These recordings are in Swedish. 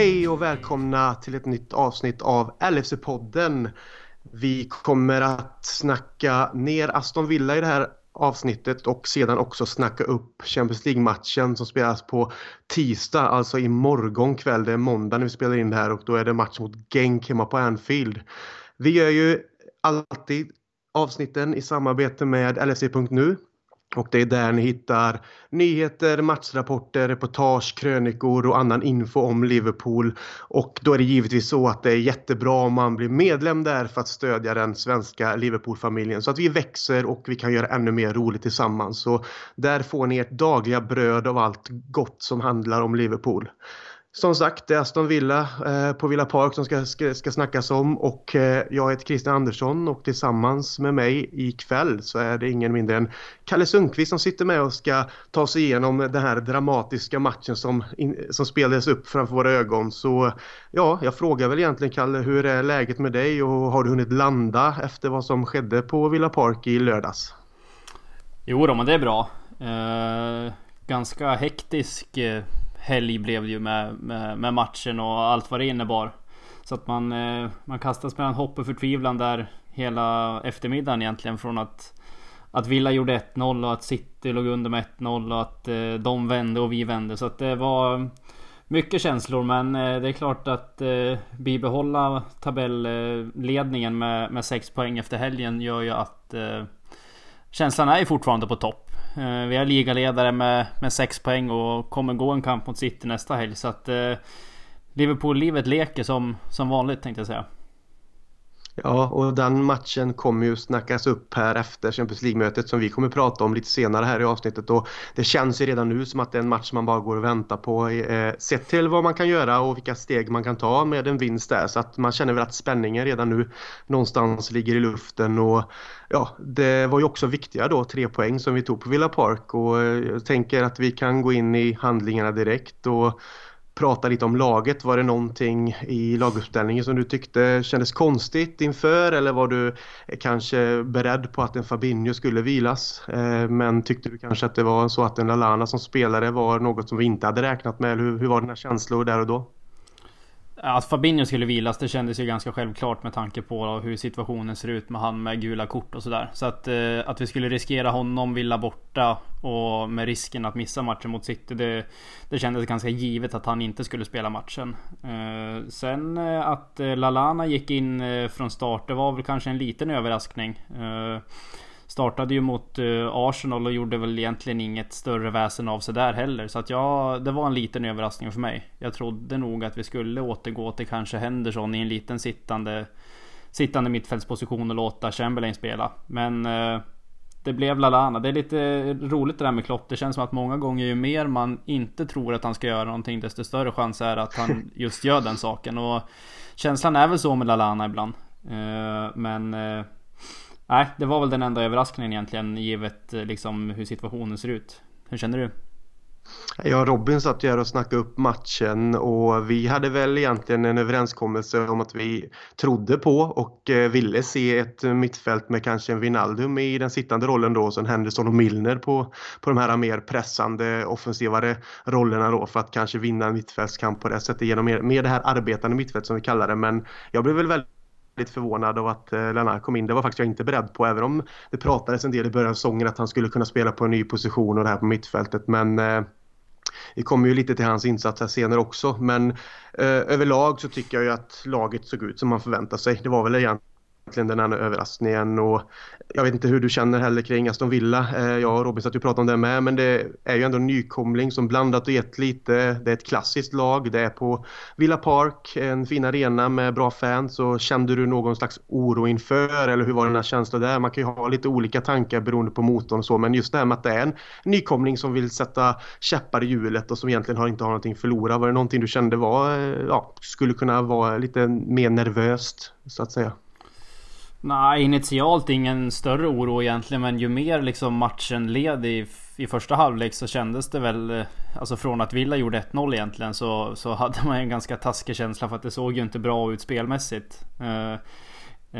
Hej och välkomna till ett nytt avsnitt av LFC-podden. Vi kommer att snacka ner Aston Villa i det här avsnittet och sedan också snacka upp Champions League-matchen som spelas på tisdag, alltså imorgon kväll. Det är måndag när vi spelar in det här och då är det match mot Genk hemma på Anfield. Vi gör ju alltid avsnitten i samarbete med LFC.nu och det är där ni hittar nyheter, matchrapporter, reportage, krönikor och annan info om Liverpool. Och då är det givetvis så att det är jättebra om man blir medlem där för att stödja den svenska Liverpool-familjen så att vi växer och vi kan göra ännu mer roligt tillsammans. Så där får ni ert dagliga bröd av allt gott som handlar om Liverpool. Som sagt, det är Aston Villa eh, på Villa Park som ska, ska, ska snackas om och eh, jag heter Christian Andersson och tillsammans med mig ikväll så är det ingen mindre än Kalle Sundqvist som sitter med och ska ta sig igenom den här dramatiska matchen som, in, som spelades upp framför våra ögon. Så ja, jag frågar väl egentligen Kalle, hur är läget med dig och har du hunnit landa efter vad som skedde på Villa Park i lördags? Jo då, men det är bra. Eh, ganska hektisk eh helg blev det ju med, med, med, matchen och allt vad det innebar. Så att man, eh, man kastas mellan hopp och förtvivlan där hela eftermiddagen egentligen. Från att, att Villa gjorde 1-0 och att City låg under med 1-0 och att eh, de vände och vi vände. Så att det var mycket känslor men eh, det är klart att bibehålla tabelledningen med, med 6 poäng efter helgen gör ju att känslan är fortfarande på topp. Eh, vi är ligaledare med, med 6 poäng och kommer gå en kamp mot City nästa helg. Så att eh, Liverpool-livet leker som, som vanligt tänkte jag säga. Ja, och den matchen kommer ju snackas upp här efter Champions League-mötet som vi kommer prata om lite senare här i avsnittet. Och det känns ju redan nu som att det är en match man bara går och väntar på. Eh, sett till vad man kan göra och vilka steg man kan ta med en vinst där. Så att man känner väl att spänningen redan nu någonstans ligger i luften. Och ja, det var ju också viktiga då, tre poäng som vi tog på Villa Park. Och eh, jag tänker att vi kan gå in i handlingarna direkt. och prata lite om laget. Var det någonting i laguppställningen som du tyckte kändes konstigt inför eller var du kanske beredd på att en Fabinho skulle vilas? Eh, men tyckte du kanske att det var så att en Lalana som spelare var något som vi inte hade räknat med? Hur, hur var dina känslor där och då? Att Fabinho skulle vilas det kändes ju ganska självklart med tanke på hur situationen ser ut med han med gula kort och sådär. Så att, eh, att vi skulle riskera honom Villa borta och med risken att missa matchen mot City. Det, det kändes ganska givet att han inte skulle spela matchen. Eh, sen eh, att eh, Lalana gick in eh, från start, det var väl kanske en liten överraskning. Eh, Startade ju mot uh, Arsenal och gjorde väl egentligen inget större väsen av sig där heller. Så att ja, det var en liten överraskning för mig. Jag trodde nog att vi skulle återgå till kanske Henderson i en liten sittande Sittande mittfältsposition och låta Chamberlain spela. Men uh, det blev Lalana. Det är lite roligt det där med Klopp. Det känns som att många gånger ju mer man inte tror att han ska göra någonting desto större chans är att han just gör den saken. Och känslan är väl så med Lalana ibland. Uh, men Nej, det var väl den enda överraskningen egentligen givet eh, liksom hur situationen ser ut. Hur känner du? Jag och Robin satt ju här och snackade upp matchen och vi hade väl egentligen en överenskommelse om att vi trodde på och eh, ville se ett mittfält med kanske en Vinaldum i den sittande rollen då och sen Henderson och Milner på, på de här mer pressande offensivare rollerna då för att kanske vinna en mittfältskamp på det sättet genom mer, mer det här arbetande mittfält som vi kallar det men jag blev väl väldigt väldigt förvånad av att eh, Lennart kom in. Det var faktiskt jag inte beredd på, även om det pratades en del i början av säsongen att han skulle kunna spela på en ny position och det här på mittfältet. Men eh, vi kommer ju lite till hans insats här senare också. Men eh, överlag så tycker jag ju att laget såg ut som man förväntar sig. Det var väl egentligen egentligen den här överraskningen och jag vet inte hur du känner heller kring Aston Villa. Eh, jag och Robin satt ju pratade om det med men det är ju ändå en nykomling som blandat och gett lite. Det är ett klassiskt lag. Det är på Villa Park, en fin arena med bra fans. Så kände du någon slags oro inför eller hur var dina känslor där? Man kan ju ha lite olika tankar beroende på motorn och så men just det här med att det är en nykomling som vill sätta käppar i hjulet och som egentligen inte har någonting att förlora. Var det någonting du kände var, eh, ja, skulle kunna vara lite mer nervöst så att säga? Nej, initialt ingen större oro egentligen. Men ju mer liksom matchen led i, i första halvlek så kändes det väl... Eh, alltså från att Villa gjorde 1-0 egentligen så, så hade man en ganska taskig känsla för att det såg ju inte bra ut spelmässigt. Eh,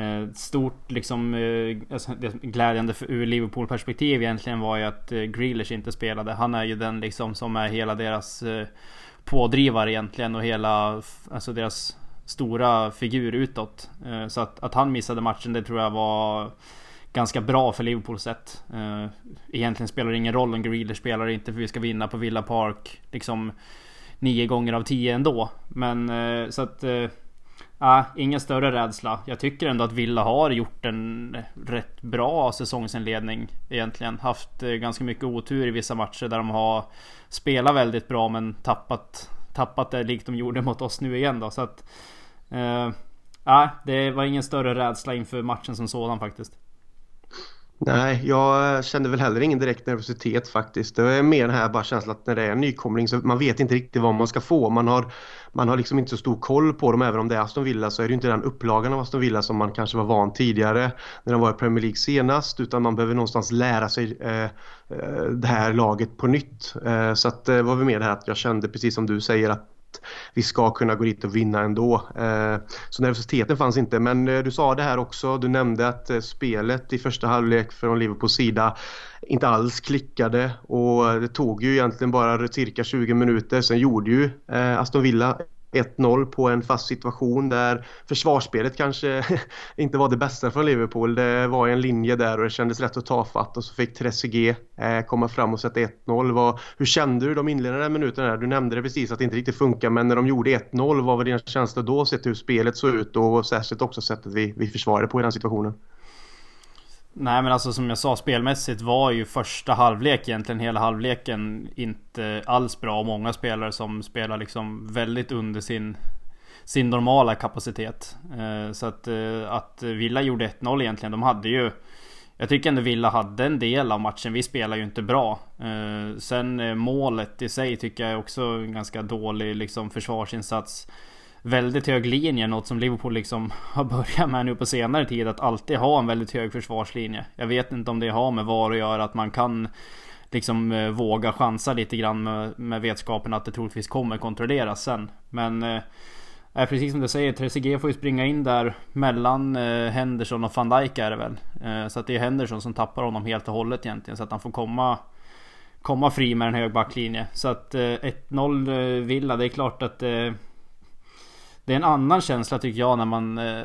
eh, stort liksom eh, alltså glädjande för, ur Liverpool perspektiv egentligen var ju att eh, Grealish inte spelade. Han är ju den liksom som är hela deras eh, pådrivare egentligen och hela, alltså deras stora figur utåt. Eh, så att, att han missade matchen det tror jag var ganska bra för Liverpools sätt. Eh, egentligen spelar det ingen roll om Grealish spelar inte för vi ska vinna på Villa Park. Liksom nio gånger av tio ändå. Men eh, så att... Äh, ingen större rädsla. Jag tycker ändå att Villa har gjort en rätt bra säsongsinledning egentligen. Haft ganska mycket otur i vissa matcher där de har spelat väldigt bra men tappat, tappat det likt de gjorde mot oss nu igen då. Så att... Eh, Nej, det var ingen större rädsla inför matchen som sådan faktiskt. Nej, jag kände väl heller ingen direkt nervositet faktiskt. Det är mer den här bara känslan att när det är en nykomling så man vet inte riktigt vad man ska få. Man har, man har liksom inte så stor koll på dem. Även om det är Aston Villa så är det inte den upplagan av Aston Villa som man kanske var van tidigare när de var i Premier League senast. Utan man behöver någonstans lära sig eh, eh det här laget på nytt. Eh, så att det eh, var väl mer det här att jag kände precis som du säger att vi ska kunna gå dit och vinna ändå. Eh, så nervositeten fanns inte. Men eh, du sa det här också. Du nämnde att eh, spelet i första halvlek från Liverpools sida inte alls klickade och det tog ju egentligen bara cirka 20 minuter. Sen gjorde ju Aston Villa 1-0 på en fast situation där försvarsspelet kanske inte var det bästa från Liverpool. Det var en linje där och det kändes rätt att ta fatt och så fick Trezeguet eh, komma fram och sätta 1-0. Hur kände du de inledande minuterna? Du nämnde det precis att det inte riktigt funkar men när de gjorde 1-0 vad var dina känslor då sett hur spelet såg ut och särskilt också sättet vi, vi försvarade på i den situationen? Nej men alltså som jag sa spelmässigt var ju första halvlek egentligen hela halvleken inte alls bra. Och många spelare som spelar liksom väldigt under sin sin normala kapacitet. Eh, så att, eh, att Villa gjorde 1-0 egentligen. De hade ju Jag tycker ändå Villa hade en del av matchen. Vi spelar ju inte bra. Eh, sen målet i sig tycker jag är också en ganska dålig liksom försvarsinsats väldigt hög linje. Något som Liverpool liksom har börjat med nu på senare tid. Att alltid ha en väldigt hög försvarslinje. Jag vet inte om det har med VAR att göra. Att man kan liksom eh, våga chansa lite grann med, med vetskapen att det troligtvis kommer kontrolleras sen. Men eh, precis som du säger, 3CG får ju springa in där mellan eh, Henderson och van Dijk är det väl. Eh, så att det är Henderson som tappar honom helt och hållet egentligen. Så att han får komma Komma fri med en hög backlinje. Så att eh, 1-0 eh, Villa, det är klart att eh, det är en annan känsla tycker jag när man eh,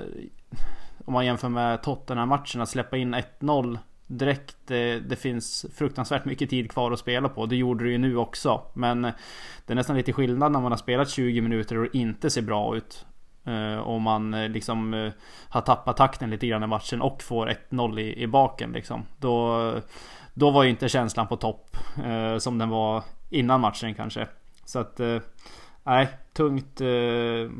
Om man jämför med Tottenham-matchen att släppa in 1-0 Direkt det, det, finns fruktansvärt mycket tid kvar att spela på. Det gjorde det ju nu också. Men eh, det är nästan lite skillnad när man har spelat 20 minuter och inte ser bra ut. Om och man eh, liksom har tappat takten lite grann i matchen och får 1-0 i, i baken liksom. Då, då var ju inte känslan på topp. Eh, som den var innan matchen kanske. Så att Nej, tungt, eh,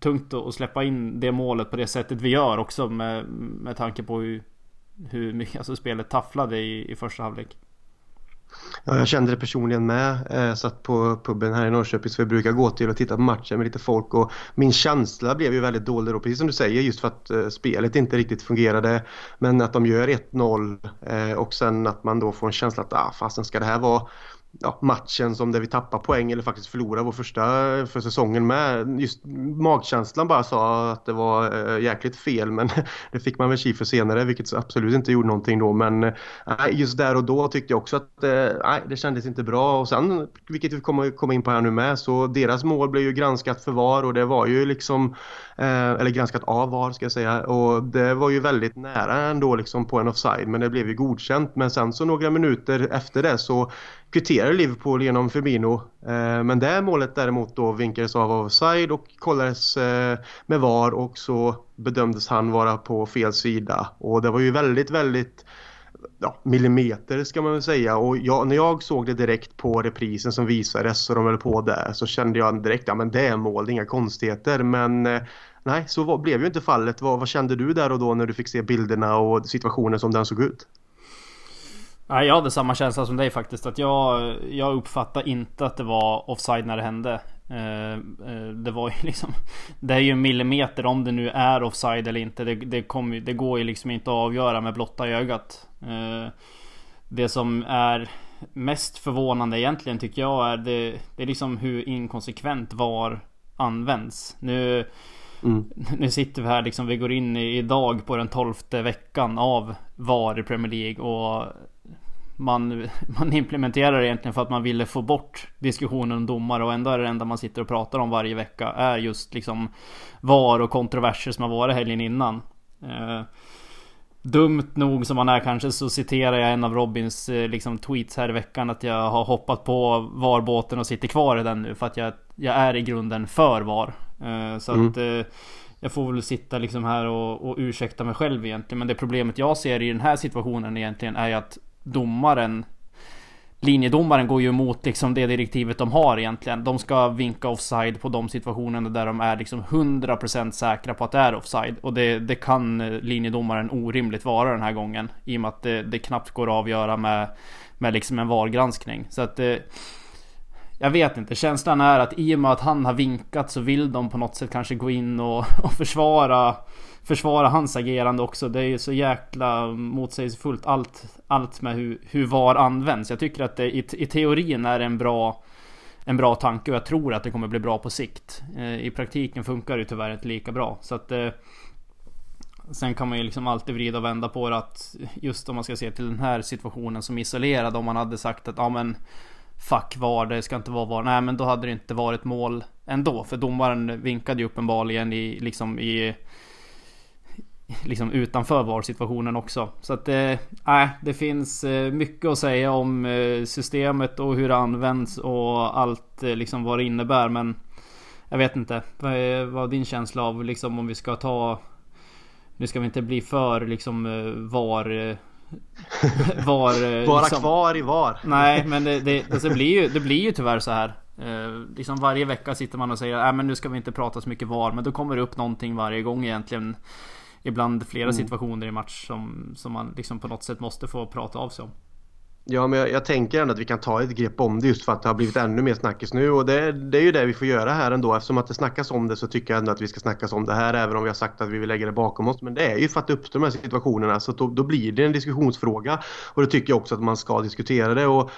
tungt att släppa in det målet på det sättet vi gör också med, med tanke på hur, hur mycket alltså spelet tafflade i, i första halvlek. Ja, jag kände det personligen med. Jag satt på puben här i Norrköping så vi brukar gå till och titta på matchen med lite folk och min känsla blev ju väldigt dålig då, precis som du säger, just för att eh, spelet inte riktigt fungerade. Men att de gör 1-0 eh, och sen att man då får en känsla att ah, fasen ska det här vara ja, matchen som där vi tappar poäng eller faktiskt förlorar vår första för säsongen med. Just magkänslan bara sa att det var äh, jäkligt fel men det fick man väl för senare vilket absolut inte gjorde någonting då. Men äh, just där och då tyckte jag också att äh, det kändes inte bra. Och sen vilket vi kommer komma in på här nu med så deras mål blev ju granskat för VAR och det var ju liksom eller granskat av VAR ska jag säga. Och det var ju väldigt nära ändå liksom på en offside men det blev ju godkänt. Men sen så några minuter efter det så kvitterade kvitterar Liverpool genom Firmino. Eh, men det målet däremot då vinkades av offside och kollades eh, med VAR och så bedömdes han vara på fel sida. Och det var ju väldigt, väldigt ja, millimeter ska man väl säga. Och jag, när jag såg det direkt på reprisen som visades och de höll på där så kände jag direkt ja men det är mål, det är inga konstigheter. Men eh, nej, så var, blev ju inte fallet. Vad, vad kände du där och då när du fick se bilderna och situationen som den såg ut? Nej, jag hade samma känsla som dig faktiskt. Att jag, jag uppfattade inte att det var offside när det hände. Eh, eh, det var ju liksom Det är ju en millimeter om det nu är offside eller inte. Det, det, kom, det går ju liksom inte att avgöra med blotta ögat. Eh, det som är mest förvånande egentligen tycker jag är det, det är liksom hur inkonsekvent VAR används. Nu Mm. Nu sitter vi här liksom, vi går in i, idag på den tolfte veckan av VAR i Premier League och man, man implementerar egentligen för att man ville få bort diskussionen om domare och ändå är det enda man sitter och pratar om varje vecka är just liksom VAR och kontroverser som har varit helgen innan. Eh, dumt nog som man är kanske så citerar jag en av Robins eh, liksom, tweets här i veckan att jag har hoppat på VAR-båten och sitter kvar i den nu för att jag, jag är i grunden för VAR. Eh, så mm. att eh, jag får väl sitta liksom här och, och ursäkta mig själv egentligen. Men det problemet jag ser i den här situationen egentligen är ju att domaren Linjedomaren går ju emot liksom det direktivet de har egentligen. De ska vinka offside på de situationerna där de är liksom 100% säkra på att det är offside. Och det, det kan eh, linjedomaren orimligt vara den här gången. I och med att det, det knappt går att avgöra med, med liksom en VAR-granskning. Så att eh, jag vet inte, känslan är att i och med att han har vinkat så vill de på något sätt kanske gå in och, och försvara Försvara hans agerande också. Det är ju så jäkla motsägelsefullt allt, allt med hur, hur VAR används. Jag tycker att det i, i teorin är en bra en bra tanke och jag tror att det kommer bli bra på sikt. Eh, I praktiken funkar det tyvärr inte lika bra. Så att eh, Sen kan man ju liksom alltid vrida och vända på det att just om man ska se till den här situationen som isolerad om man hade sagt att ja men Fuck VAR, det ska inte vara VAR. Nej men då hade det inte varit mål ändå. För domaren vinkade ju uppenbarligen i liksom i liksom utanför VAR-situationen också. Så att äh, det finns eh, mycket att säga om eh, systemet och hur det används och allt eh, liksom vad det innebär. Men jag vet inte. Vad är, din känsla av liksom om vi ska ta... Nu ska vi inte bli för liksom VAR... var Vara liksom, kvar i VAR. Nej men det, det, alltså det, blir ju, det blir ju tyvärr så här. Eh, liksom varje vecka sitter man och säger att nu ska vi inte prata så mycket VAR. Men då kommer det upp någonting varje gång egentligen ibland flera mm. situationer i match som, som man liksom på något sätt måste få prata av sig om. Ja, men jag, jag, tänker ändå att vi kan ta ett grepp om det just för att det har blivit ännu mer snackis nu och det, det är ju det vi får göra här ändå. Eftersom att det snackas om det så tycker jag ändå att vi ska snackas om det här även om vi har sagt att vi vill lägga det bakom oss. Men det är ju för att det uppstår de här situationerna så då, då, blir det en diskussionsfråga och då tycker jag också att man ska diskutera det. Och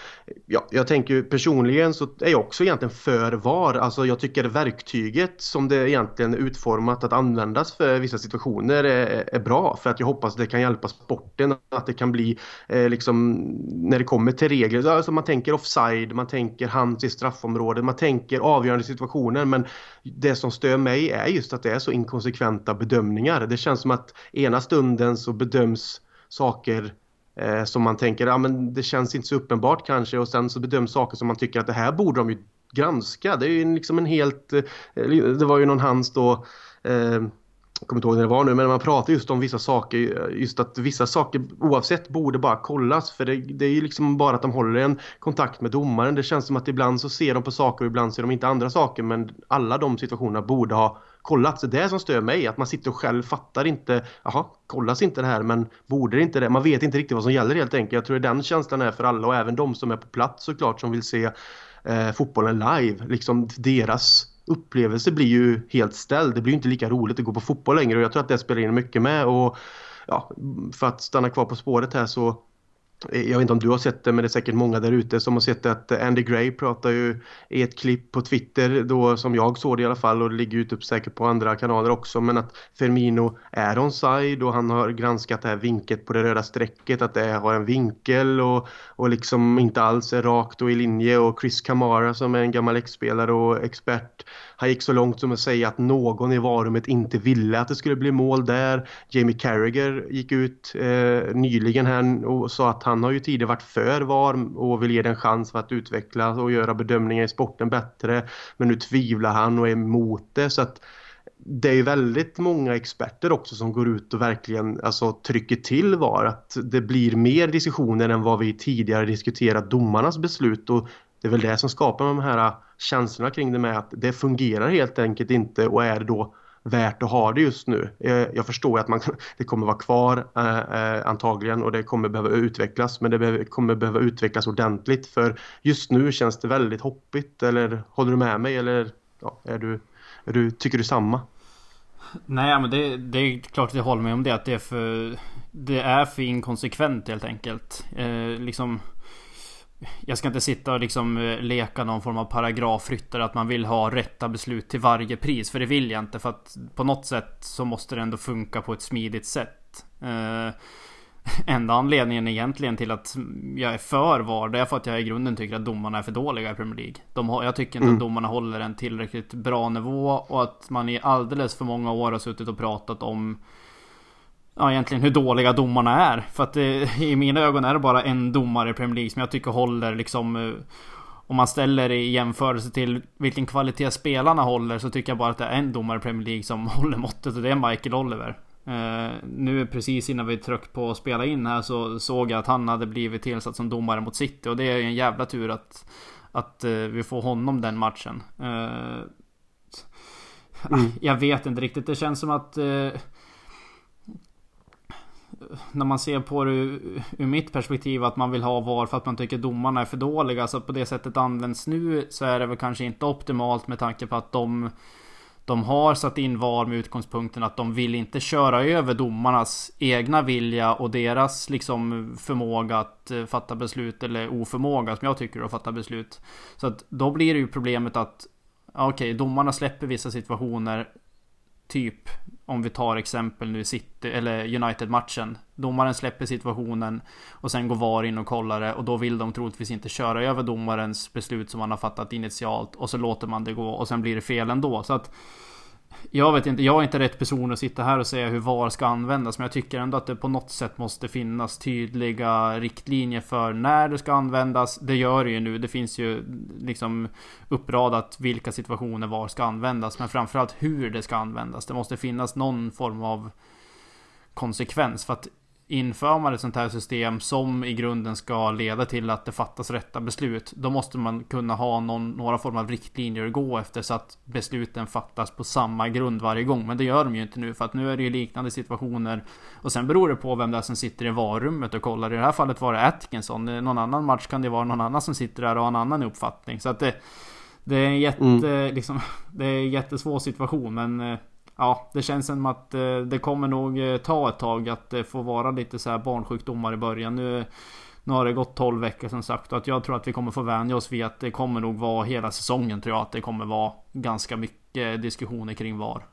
ja, jag tänker personligen så är jag också egentligen för VAR. Alltså jag tycker verktyget som det egentligen är utformat att användas för vissa situationer är, är bra för att jag hoppas det kan hjälpa sporten att det kan bli eh, liksom när det kommer till regler. Alltså man tänker offside, man tänker hands i straffområdet, man tänker avgörande situationer. Men det som stör mig är just att det är så inkonsekventa bedömningar. Det känns som att ena stunden så bedöms saker eh, som man tänker, ja men det känns inte så uppenbart kanske och sen så bedöms saker som man tycker att det här borde de ju granska. Det är ju liksom en helt, eh, det var ju någon hands då eh, jag kommer inte ihåg när det var nu, men man pratar just om vissa saker, just att vissa saker oavsett borde bara kollas för det, det är ju liksom bara att de håller en kontakt med domaren. Det känns som att ibland så ser de på saker och ibland ser de inte andra saker men alla de situationerna borde ha kollats. Det är det som stör mig, att man sitter och själv fattar inte, jaha, kollas inte det här men borde det inte det? Man vet inte riktigt vad som gäller helt enkelt. Jag tror den känslan är för alla och även de som är på plats såklart som vill se eh, fotbollen live, liksom deras upplevelse blir ju helt ställd. Det blir ju inte lika roligt att gå på fotboll längre och jag tror att det spelar in mycket med. Och ja, för att stanna kvar på spåret här så jag vet inte om du har sett det men det är säkert många där ute som har sett att Andy Gray pratar ju i ett klipp på Twitter då som jag såg det i alla fall och det ligger ute typ säkert på andra kanaler också men att Firmino är onside och han har granskat det här vinket på det röda strecket att det har en vinkel och, och liksom inte alls är rakt och i linje och Chris Kamara som är en gammal ex-spelare och expert han gick så långt som att säga att någon i varumet inte ville att det skulle bli mål där. Jamie Carragher gick ut eh, nyligen här och sa att han har ju tidigare varit för VAR och vill ge den chans för att utvecklas och göra bedömningar i sporten bättre. Men nu tvivlar han och är emot det så att det är väldigt många experter också som går ut och verkligen alltså, trycker till VAR. Att det blir mer diskussioner än vad vi tidigare diskuterat domarnas beslut och det är väl det som skapar de här känslorna kring det med att det fungerar helt enkelt inte och är då värt att ha det just nu. Eh, jag förstår att man, det kommer vara kvar eh, eh, antagligen och det kommer behöva utvecklas men det behöver, kommer behöva utvecklas ordentligt för just nu känns det väldigt hoppigt eller håller du med mig eller ja, är du, är du, tycker du samma? Nej men det, det, är klart att jag håller med om det att det är för Det är för inkonsekvent helt enkelt. Eh, liksom jag ska inte sitta och liksom eh, leka någon form av paragrafryttare att man vill ha rätta beslut till varje pris. För det vill jag inte. För att på något sätt så måste det ändå funka på ett smidigt sätt. Eh, enda anledningen egentligen till att jag är för VAR Det är för att jag i grunden tycker att domarna är för dåliga i Premier League De Jag tycker inte mm. att domarna håller en tillräckligt bra nivå och att man i alldeles för många år har suttit och pratat om Ja egentligen hur dåliga domarna är För att det, i mina ögon är det bara en domare i Premier League som jag tycker håller liksom eh, om man ställer i jämförelse till vilken kvalitet spelarna håller så tycker jag bara att det är en domare i Premier League som håller måttet och det är Michael Oliver. Uh, nu precis innan vi tryckte på att spela in här så såg jag att han hade blivit tillsatt som domare mot City och det är ju en jävla tur att, att uh, vi får honom den matchen. Uh, mm. Jag vet inte riktigt, det känns som att när man ser på det ur mitt perspektiv att man vill ha VAR för att man tycker domarna är för dåliga. Så på det sättet används nu så är det väl kanske inte optimalt med tanke på att de de har satt in VAR med utgångspunkten att de vill inte köra över domarnas egna vilja och deras liksom förmåga att eh, fatta beslut eller oförmåga som jag tycker att fatta beslut. Så att då blir det ju problemet att okej, okay, domarna släpper vissa situationer Typ om vi tar exempel nu City eller United-matchen. Domaren släpper situationen och sen går VAR in och kollar det och då vill de troligtvis inte köra över domarens beslut som man har fattat initialt och så låter man det gå och sen blir det fel ändå. Så att jag vet inte, jag är inte rätt person att sitta här och säga hur VAR ska användas. Men jag tycker ändå att det på något sätt måste finnas tydliga riktlinjer för när det ska användas. Det gör det ju nu. Det finns ju liksom uppradat vilka situationer VAR ska användas. Men framförallt hur det ska användas. Det måste finnas någon form av konsekvens. För att inför man ett sånt här system som i grunden ska leda till att det fattas rätta beslut. Då måste man kunna ha någon, några former av riktlinjer att gå efter så att besluten fattas på samma grund varje gång. Men det gör de ju inte nu för att nu är det ju liknande situationer. Och sen beror det på vem det är som sitter i varummet och kollar. I det här fallet var det Atkinson. I någon annan match kan det vara någon annan som sitter där och har en annan uppfattning. Så att det, det är en jätte, mm. liksom, det är en jättesvår situation men eh, Ja, det känns som att eh, det kommer nog eh, ta ett tag att eh, det får vara lite så här barnsjukdomar i början. Nu, nu har det gått 12 veckor som sagt och att jag tror att vi kommer få vänja oss vid att det kommer nog vara hela säsongen tror jag att det kommer vara ganska mycket diskussioner kring VAR.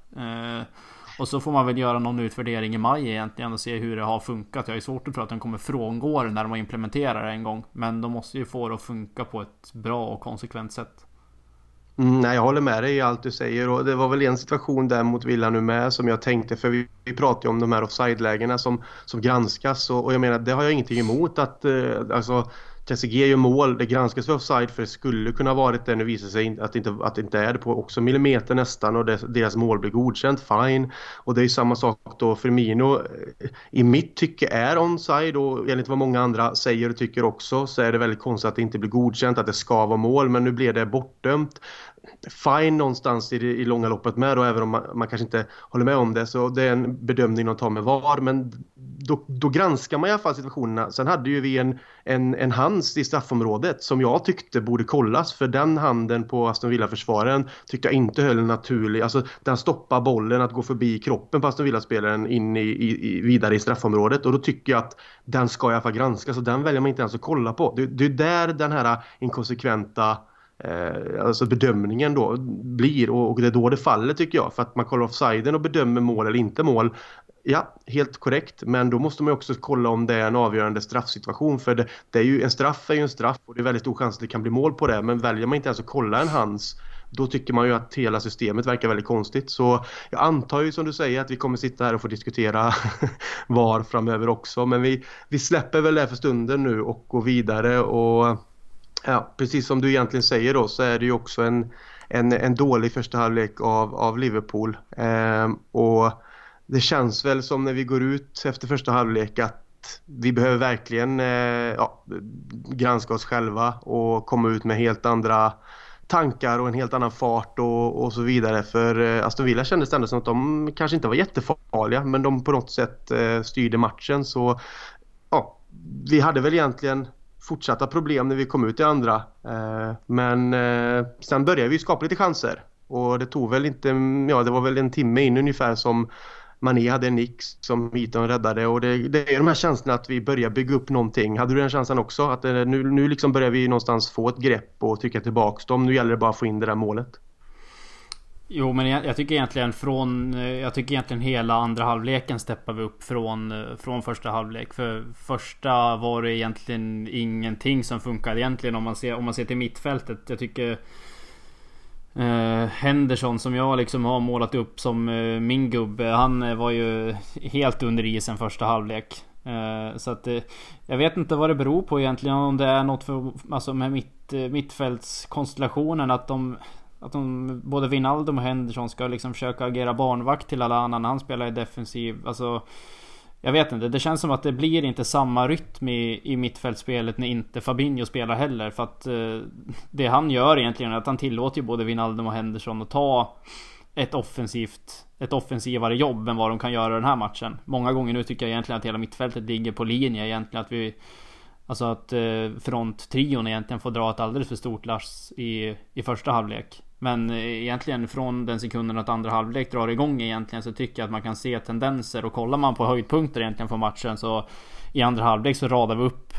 Och så får man väl göra någon utvärdering i maj egentligen och se hur det har funkat. Jag är svårt att tro att de kommer frångå det när de har implementerat det en gång. Men de måste ju få det att funka på ett bra och konsekvent sätt. Mm, nej, jag håller med dig i allt du säger. Och det var väl en situation där mot Villa nu med som jag tänkte för vi, vi pratar ju om de här offside-lägena som, som granskas. Och, och, jag menar det har jag ingenting emot att eh, alltså TCG gör mål, det granskas för offside för det skulle kunna varit det. Nu visar sig att det inte, att det inte är det på också millimeter nästan och det, deras mål blir godkänt, fine. Och det är samma sak då. Firmino eh, i mitt tycke är onside och enligt vad många andra säger och tycker också så är det väldigt konstigt att det inte blir godkänt, att det ska vara mål. Men nu blir det bortdömt fine någonstans i det i långa loppet med då, även om man, man, kanske inte håller med om det. Så det är en bedömning de tar med VAR. Men då, då granskar man i alla fall situationerna. Sen hade ju vi en, en, en hands i straffområdet som jag tyckte borde kollas. För den handen på Aston Villa-försvararen tyckte jag inte höll naturlig. Alltså den stoppar bollen att gå förbi kroppen på Aston Villa-spelaren in i, i, i, vidare i straffområdet. Och då tycker jag att den ska i alla fall granskas. Och den väljer man inte ens att kolla på. Det, det är där den här inkonsekventa eh, alltså bedömningen då blir och, och, det är då det faller tycker jag. För att man kollar offsiden och bedömer mål eller inte mål. Ja, helt korrekt. Men då måste man också kolla om det är en avgörande straffsituation. För det, det är ju, en straff är ju en straff och det är väldigt stor chans att det kan bli mål på det. Men väljer man inte ens att kolla en hands då tycker man ju att hela systemet verkar väldigt konstigt. Så jag antar ju som du säger att vi kommer sitta här och få diskutera VAR framöver också. Men vi, vi släpper väl det för stunden nu och går vidare och Ja, precis som du egentligen säger då så är det ju också en, en, en dålig första halvlek av, av Liverpool. Ehm, och det känns väl som när vi går ut efter första halvlek att vi behöver verkligen eh, ja, granska oss själva och komma ut med helt andra tankar och en helt annan fart och, och så vidare. För eh, Aston Villa kändes ändå som att de kanske inte var jättefarliga men de på något sätt eh, styrde matchen. Så ja, vi hade väl egentligen fortsatta problem när vi kom ut i andra. Eh, men eh, sen började vi skapa lite chanser. Och det tog väl inte, ja det var väl en timme in ungefär som Mané hade en nick som Eton räddade och det, det är de här känslorna att vi börjar bygga upp någonting. Hade du den känslan också? Att eh, nu, nu liksom börjar vi någonstans få ett grepp och trycka tillbaks dem. Nu gäller det bara att få in det där målet. Jo men jag, jag, tycker egentligen från eh, Jag tycker egentligen hela andra halvleken steppar vi upp från eh, Från första halvlek. För första var det egentligen ingenting som funkade egentligen om man ser, om man ser till mittfältet. Jag tycker eh, Henderson som jag liksom har målat upp som eh, min gubbe Han eh, var ju helt under isen första halvlek. Eh, Så att Jag vet inte vad det beror på egentligen om det är något för Alltså med mitt, mittfältskonstellationen att de att de, både Wijnaldum och Henderson ska liksom försöka agera barnvakt till alla andra när han spelar i defensiv. Alltså, jag vet inte, det känns som att det blir inte samma rytm i, i mittfältspelet när inte Fabinho spelar heller. För att eh, det han gör egentligen är att han tillåter ju både Wijnaldum och Henderson att ta ett offensivt Ett offensivare jobb än vad de kan göra den här matchen. Många gånger nu tycker jag egentligen att hela mittfältet ligger på linje egentligen. Att vi Alltså att eh, fronttrion egentligen får dra ett alldeles för stort lass i, i första halvlek. Men eh, egentligen från den sekunden att andra halvlek drar igång egentligen så tycker jag att man kan se tendenser och kollar man på höjdpunkter egentligen från matchen så i andra halvlek så radar vi upp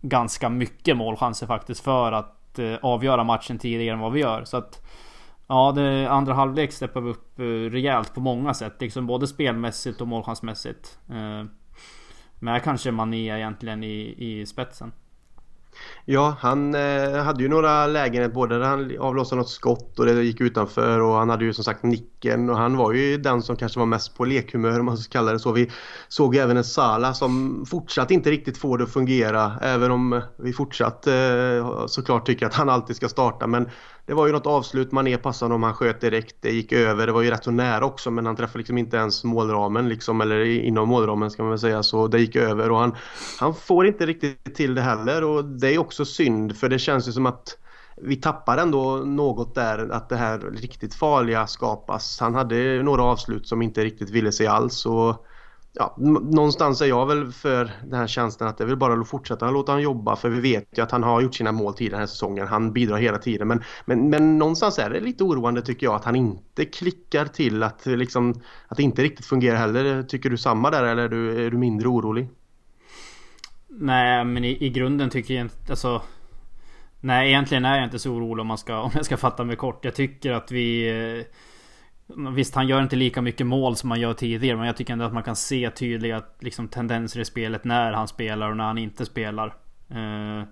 ganska mycket målchanser faktiskt för att eh, avgöra matchen tidigare än vad vi gör. Så att Ja, det andra halvlek steppar vi upp eh, rejält på många sätt. Liksom både spelmässigt och målchansmässigt. Med kanske Mané egentligen i, i spetsen. Ja, han eh, hade ju några lägen både där han avlossade något skott och det gick utanför och han hade ju som sagt nicken och han var ju den som kanske var mest på lekhumör om man ska kalla det så. Vi såg ju även en Sala som fortsatt inte riktigt får det att fungera även om vi fortsatt eh, såklart tycker att han alltid ska starta men det var ju något avslut, Mané passade om han sköt direkt, det gick över, det var ju rätt så nära också men han träffade liksom inte ens målramen liksom, eller inom målramen ska man väl säga. Så det gick över och han, han får inte riktigt till det heller. Och det är också synd för det känns ju som att vi tappar ändå något där att det här riktigt farliga skapas. Han hade några avslut som inte riktigt ville sig alls och ja, någonstans är jag väl för den här tjänsten att det vill bara fortsätta låta han jobba för vi vet ju att han har gjort sina mål tidigare den här säsongen. Han bidrar hela tiden men, men, men någonstans är det lite oroande tycker jag att han inte klickar till att, liksom, att det inte riktigt fungerar heller. Tycker du samma där eller är du, är du mindre orolig? Nej men i, i grunden tycker jag inte, alltså Nej egentligen är jag inte så orolig om, man ska, om jag ska fatta mig kort. Jag tycker att vi eh, Visst, han gör inte lika mycket mål som han gör tidigare. Men jag tycker ändå att man kan se tydliga liksom, tendenser i spelet när han spelar och när han inte spelar. Eh,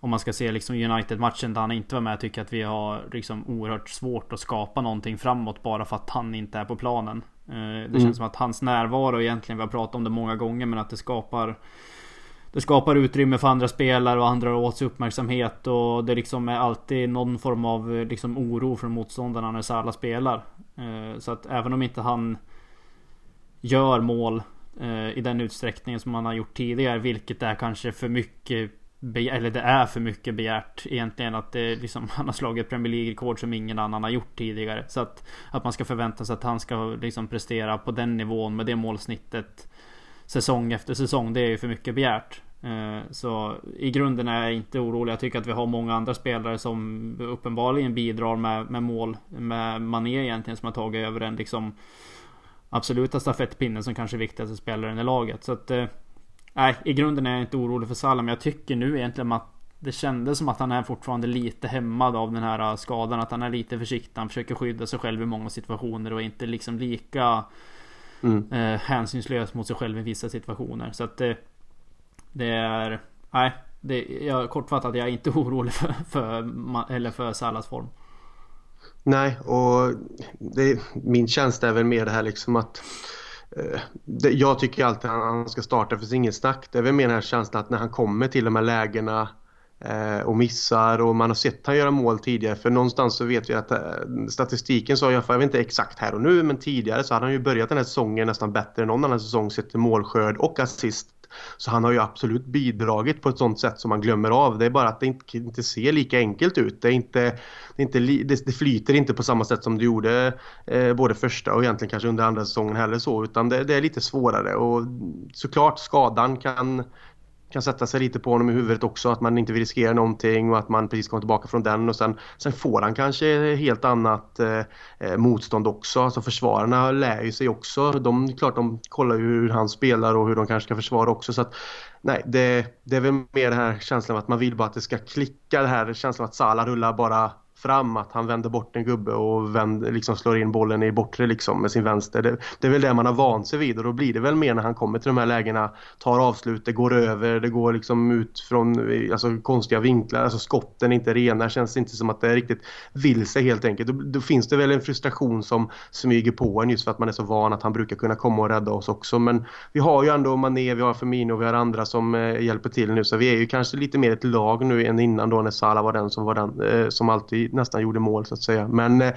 om man ska se liksom United-matchen där han inte var med. Tycker jag att vi har liksom oerhört svårt att skapa någonting framåt bara för att han inte är på planen. Eh, det mm. känns som att hans närvaro egentligen, vi har pratat om det många gånger, men att det skapar det skapar utrymme för andra spelare och andra åt sig uppmärksamhet och det liksom är alltid någon form av eh, liksom oro från motståndarna när Salah spelar. Eh, så att även om inte han gör mål eh, i den utsträckningen som han har gjort tidigare, vilket är kanske för mycket eller det är för mycket begärt egentligen att det liksom, han har slagit Premier League-rekord som ingen annan har gjort tidigare. Så att, att man ska förvänta sig att han ska liksom prestera på den nivån med det målsnittet säsong efter säsong. Det är ju för mycket begärt. Eh, så i grunden är jag inte orolig. Jag tycker att vi har många andra spelare som uppenbarligen bidrar med, med mål. Med Mané egentligen som har tagit över den liksom absoluta stafettpinnen som kanske är viktigaste spelaren i laget. Så att eh, nej, i grunden är jag inte orolig för Salah. Men jag tycker nu egentligen att det kändes som att han är fortfarande lite hämmad av den här skadan. Att han är lite försiktig. Han försöker skydda sig själv i många situationer och inte liksom lika mm. eh, hänsynslös mot sig själv i vissa situationer. Så att eh, det är... Nej, det, jag, kortfattat jag är inte orolig för, för, eller för Salas form. Nej, och det, min känsla är väl mer det här liksom att eh, det, jag tycker alltid att han ska starta, för inget snack. Det är väl mer den här känslan att när han kommer till de här lägena Eh, och missar och man har sett han göra mål tidigare för någonstans så vet vi att eh, statistiken sa jag, jag vet inte exakt här och nu men tidigare så hade han ju börjat den här säsongen nästan bättre än någon annan säsong sett till målskörd och assist så han har ju absolut bidragit på ett sånt sätt som man glömmer av. Det är bara att det inte, inte ser lika enkelt ut. Det, är inte, det, är inte, det, det flyter inte på samma sätt som det gjorde eh, både första och egentligen kanske under andra säsongen heller så. Utan det, det är lite svårare och såklart skadan kan kan sätta sig lite på honom i huvudet också. Att man inte vill riskera någonting och att man precis kommer tillbaka från den. Och sen, sen får han kanske helt annat eh, eh, motstånd också. Alltså försvararna lär ju sig också. De, klart de kollar ju hur han spelar och hur de kanske ska försvara också. Så att, nej, det, det är väl mer den här känslan av att man vill bara att det ska klicka. Det här känslan av att Salah rullar bara fram att han vänder bort en gubbe och vänder, liksom slår in bollen i bortre liksom med sin vänster. Det, det, är väl det man har vant sig vid och då blir det väl mer när han kommer till de här lägena, tar avslut, det går över, det går liksom ut från alltså, konstiga vinklar, alltså skotten är inte rena, känns inte som att det är riktigt vill sig helt enkelt. Då, då finns det väl en frustration som smyger på en just för att man är så van att han brukar kunna komma och rädda oss också. Men vi har ju ändå Mané, vi har Firmino, vi har andra som eh, hjälper till nu så vi är ju kanske lite mer ett lag nu än innan då när Salah var den som var den eh, som alltid nästan gjorde mål så att säga. Men eh,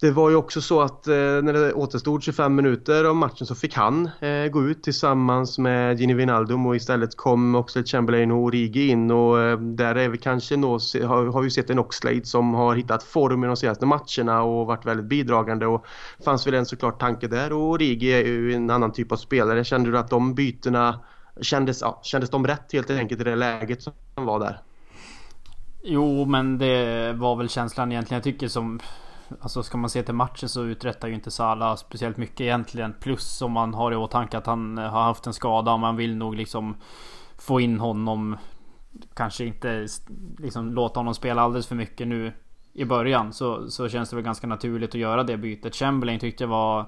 det var ju också så att eh, när det återstod 25 minuter av matchen så fick han eh, gå ut tillsammans med Gini Wijnaldum och istället kom Oxlade Chamberlain och Origi in och eh, där är vi kanske nå, har, har vi sett en Oxlade som har hittat form i de senaste matcherna och varit väldigt bidragande och fanns väl en såklart tanke där och Origi är ju en annan typ av spelare. Kände du att de bytena kändes, ja, kändes de rätt helt enkelt i det läget som var där? Jo, men det var väl känslan egentligen. Jag tycker som... Alltså ska man se till matchen så uträttar ju inte Salah speciellt mycket egentligen. Plus om man har i åtanke att han har haft en skada och man vill nog liksom få in honom. Kanske inte liksom låta honom spela alldeles för mycket nu i början. Så, så känns det väl ganska naturligt att göra det bytet. Chamberlain tyckte jag var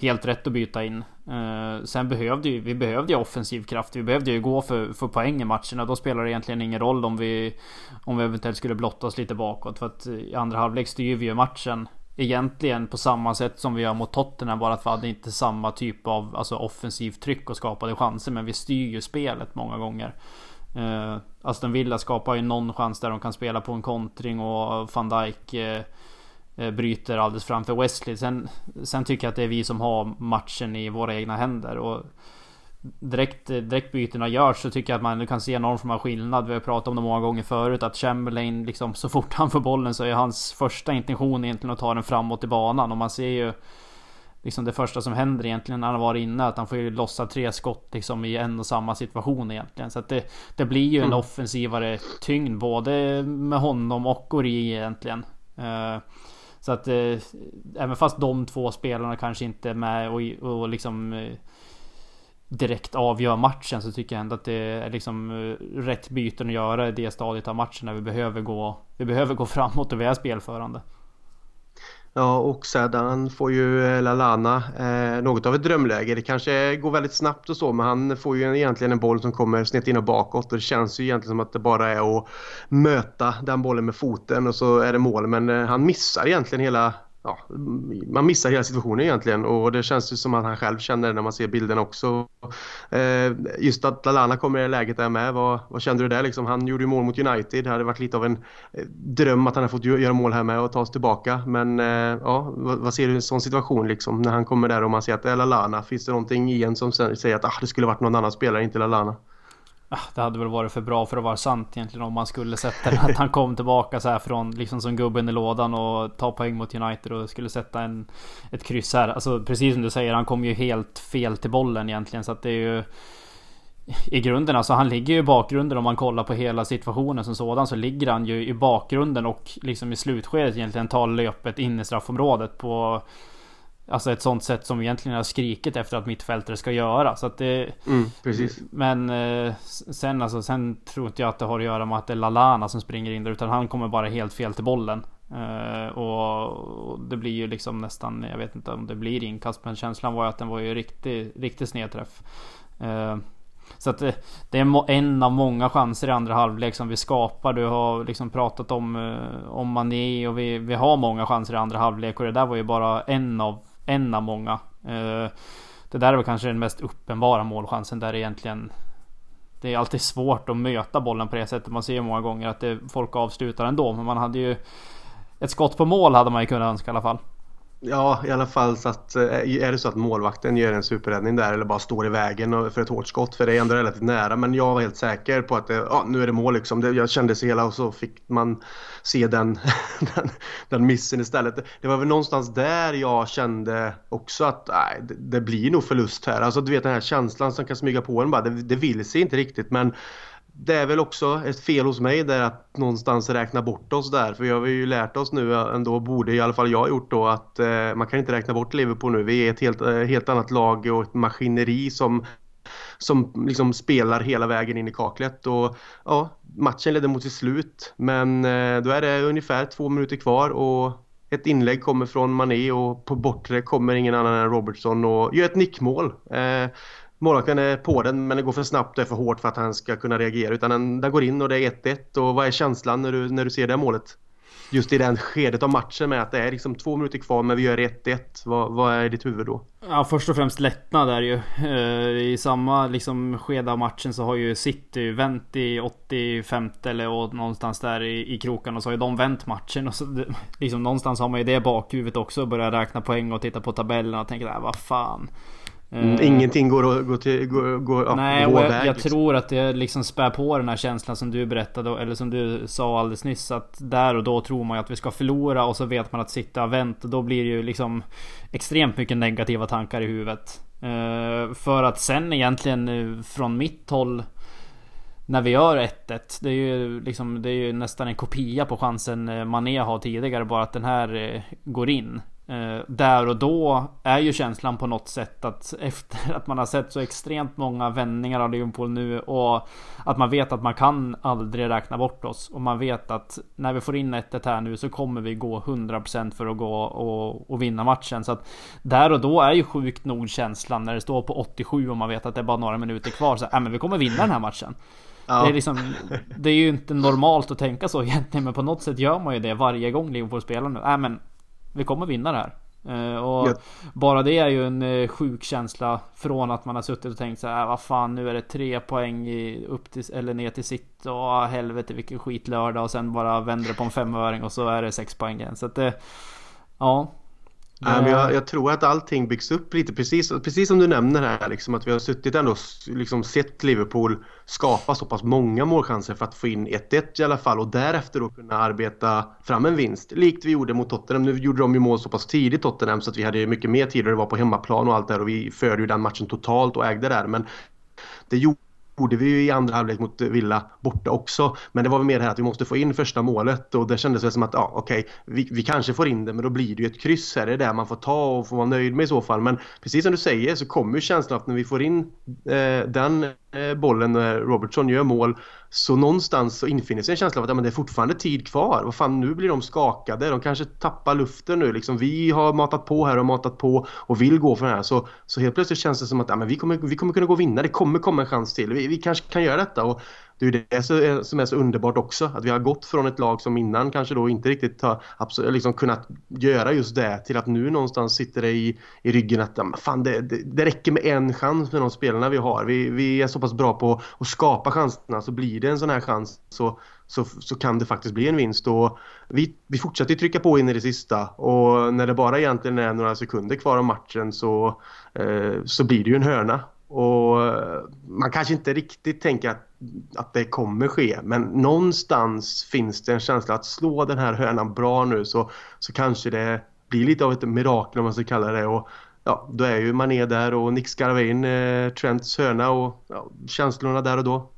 helt rätt att byta in. Eh, sen behövde ju, vi behövde ju offensiv kraft. Vi behövde ju gå för, för poäng i matcherna. Då spelar det egentligen ingen roll om vi, om vi eventuellt skulle blotta oss lite bakåt. För att eh, i andra halvlek styr vi ju matchen egentligen på samma sätt som vi gör mot Tottenham. Bara att vi hade inte samma typ av alltså, offensivt tryck och skapade chanser. Men vi styr ju spelet många gånger. Eh, Aston Villa skapar ju någon chans där de kan spela på en kontring och van Dijk Eh, bryter alldeles framför Wesley. Sen, sen tycker jag att det är vi som har matchen i våra egna händer. Och direkt, direkt bytena görs så tycker jag att man kan se enorm form av skillnad. Vi har pratat om det många gånger förut att Chamberlain liksom så fort han får bollen så är hans första intention egentligen att ta den framåt i banan. Och man ser ju liksom det första som händer egentligen när han varit inne att han får ju lossa tre skott liksom i en och samma situation egentligen. Så att det, det blir ju en mm. offensivare tyngd både med honom och Ori egentligen. Så att eh, även fast de två spelarna kanske inte är med och, och liksom eh, direkt avgör matchen så tycker jag ändå att det är liksom eh, rätt byten att göra i det stadiet av matchen när vi behöver gå, vi behöver gå framåt och vi är spelförande. Ja, och sedan får ju eh, Lalana eh, något av ett drömläge. Det kanske går väldigt snabbt och så, men han får ju egentligen en boll som kommer snett in och bakåt. Och det känns ju egentligen som att det bara är att möta den bollen med foten och så är det mål. Men eh, han missar egentligen hela ja, man missar hela situationen egentligen och det känns ju som att han själv känner det när man ser bilden också. Eh, just att Lalana kommer i det läget där med, vad, vad kände du där liksom? Han gjorde ju mål mot United, det hade varit lite av en eh, dröm att han hade fått göra mål här med och ta sig tillbaka. Men eh, ja, vad, vad, ser du i en sån situation liksom när han kommer där och man ser att det är Lalana? Finns det någonting i en som säger att ah, det skulle varit någon annan spelare, inte Lalana? Ah, det hade väl varit för bra för att vara sant egentligen om man skulle sätta den. Att han kom tillbaka så här från liksom som gubben i lådan och ta poäng mot United och skulle sätta en, ett kryss här. Alltså precis som du säger, han kom ju helt fel till bollen egentligen så att det är ju i grunden, alltså han ligger ju i bakgrunden om man kollar på hela situationen som sådan så ligger han ju i bakgrunden och liksom i slutskedet egentligen tar löpet in i straffområdet på Alltså ett sånt sätt som egentligen har skrikit efter att mittfältare ska göra. Så att det... Mm, precis. Men eh, sen alltså, sen tror inte jag att det har att göra med att det är Lalana som springer in där. Utan han kommer bara helt fel till bollen. Eh, och, det blir ju liksom nästan, jag vet inte om det blir inkast. Men känslan var ju att den var ju riktigt, riktigt snedträff. Eh, så att det, är en av många chanser i andra halvlek som vi skapar. Du har liksom pratat om, om Mané och vi, vi har många chanser i andra halvlek. Och det där var ju bara en av en av många. Eh, det där är väl kanske den mest uppenbara målchansen där egentligen det är alltid svårt att möta bollen på det sättet. Man ser ju många gånger att det, folk avslutar ändå. Men man hade ju... Ett skott på mål hade man ju kunnat önska i alla fall. Ja, i alla fall så att eh, är det så att målvakten gör en superräddning där eller bara står i vägen för ett hårt skott för det är ändå relativt nära. Men jag var helt säker på att det, ja, nu är det mål liksom. jag kände sig hela och så fick man se den, den, den missen istället. Det var väl någonstans där jag kände också att nej, det, det blir nog förlust här. Alltså du vet den här känslan som kan smyga på en bara. Det, det vill sig inte riktigt men det är väl också ett fel hos mig där att någonstans räkna bort oss där. För vi har ju lärt oss nu ändå, borde i alla fall jag gjort då, att eh, man kan inte räkna bort Liverpool nu. Vi är ett helt, eh, helt annat lag och ett maskineri som som liksom spelar hela vägen in i kaklet. Och ja, matchen ledde mot sitt slut men eh, då är det ungefär två minuter kvar och ett inlägg kommer från Mané och på bortre kommer ingen annan än Robertson och gör ett nickmål. Eh, Målvakten är på den men det går för snabbt och är för hårt för att han ska kunna reagera utan den, den går in och det är 1-1 och vad är känslan när du, när du ser det målet? Just i den skedet av matchen med att det är liksom två minuter kvar men vi gör 1-1. Vad, vad är ditt huvud då? Ja först och främst lättnad är ju. Eh, I samma liksom skede av matchen så har ju City vänt i 85 eller och någonstans där i, i kroken och så har ju de vänt matchen. Och så, liksom någonstans har man ju det bakhuvudet också. Börjar räkna poäng och titta på tabellen och tänker vad fan. Mm, uh, ingenting går att gå till, gå, gå, ja, Nej, och jag, väg, jag liksom. tror att det liksom spär på den här känslan som du berättade eller som du sa alldeles nyss att där och då tror man ju att vi ska förlora och så vet man att sitta och vänt och då blir det ju liksom extremt mycket negativa tankar i huvudet. Uh, för att sen egentligen uh, från mitt håll när vi gör 1-1 Det är ju liksom Det är ju nästan en kopia på chansen Mané har tidigare Bara att den här går in Eh, där och då är ju känslan på något sätt att efter att man har sett så extremt många vändningar av Liverpool nu och att man vet att man kan aldrig räkna bort oss och man vet att när vi får in 1 här nu så kommer vi gå 100% för att gå och, och, vinna matchen. Så att där och då är ju sjukt nog känslan när det står på 87 och man vet att det är bara några minuter kvar så äh, men vi kommer vinna den här matchen. Ja. Det, är liksom, det är ju inte normalt att tänka så egentligen men på något sätt gör man ju det varje gång Liverpool spelar nu. Äh, men vi kommer vinna det här. Uh, och ja. bara det är ju en uh, sjuk känsla från att man har suttit och tänkt så här, äh, vad fan nu är det tre poäng i, upp till, eller ner till sitt och helvete vilken skit lördag och sen bara vänder det på en femöring och så är det sex poäng igen. Så att det, ja. Nej, men jag, jag, tror att allting byggs upp lite precis, precis som du nämner här liksom, att vi har suttit ändå liksom sett Liverpool skapa så pass många målchanser för att få in 1-1 i alla fall och därefter då kunna arbeta fram en vinst. Likt vi gjorde mot Tottenham. Nu gjorde de ju mål så pass tidigt Tottenham så att vi hade mycket mer tid och det var på hemmaplan och allt där och vi förde ju den matchen totalt och ägde där men det gjorde gjorde vi ju i andra halvlek mot Villa borta också. Men det var väl mer det här att vi måste få in första målet och det kändes väl som att ja, okej, okay, vi, vi, kanske får in det men då blir det ju ett kryss här. Det är det man får ta och får vara nöjd med i så fall. Men precis som du säger så kommer ju känslan att när vi får in eh, den Eh, bollen när Robertson gör mål så någonstans så infinner sig en känsla av att ja, men det är fortfarande tid kvar. Vad fan, nu blir de skakade. De kanske tappar luften nu. Liksom, vi har matat på här och matat på och vill gå för det här. Så, så helt plötsligt känns det som att ja, men vi, kommer, vi kommer kunna gå och vinna. Det kommer komma en chans till. Vi, vi kanske kan göra detta. Och det är ju det som är så underbart också. Att vi har gått från ett lag som innan kanske då inte riktigt har absolut, liksom kunnat göra just det till att nu någonstans sitter det i, i ryggen att fan, det, det, det räcker med en chans med de spelarna vi har. Vi, vi är så pass bra på att skapa chanserna så blir det en sån här chans så, så, så kan det faktiskt bli en vinst. Och vi, vi fortsätter trycka på in i det sista och när det bara egentligen är några sekunder kvar av matchen så, eh, så blir det ju en hörna. Och man kanske inte riktigt tänker att, att det kommer ske men någonstans finns det en känsla att slå den här hönan bra nu så, så kanske det blir lite av ett mirakel om man ska kalla det och ja, då är ju Mané där och Nick skarvar in eh, Trents hörna och ja, känslorna där och då.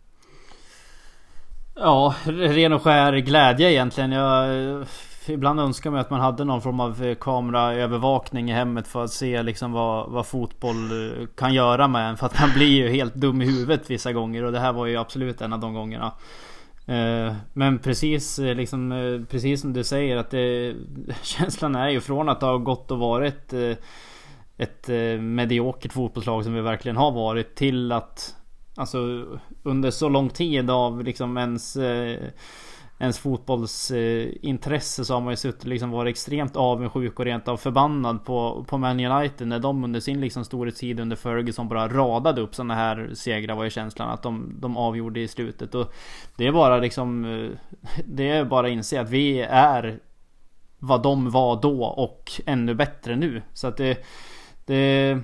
Ja, ren och skär glädje egentligen. Jag ibland önskar man att man hade någon form av eh, kameraövervakning i hemmet för att se liksom vad, vad fotboll eh, kan göra med en. För att man blir ju helt dum i huvudet vissa gånger och det här var ju absolut en av de gångerna. Eh, men precis, liksom, precis som du säger att det, känslan är ju från att det har gått och varit ett mediokert fotbollslag som vi verkligen har varit till att Alltså under så lång tid av liksom ens ens fotbollsintresse så har man ju suttit liksom varit extremt avundsjuk och rent av förbannad på, på Man United när de under sin liksom storhetstid under Ferguson bara radade upp sådana här segrar var ju känslan att de, de avgjorde i slutet. Och det är bara liksom eh, Det är bara att inse att vi är vad de var då och ännu bättre nu. Så att det det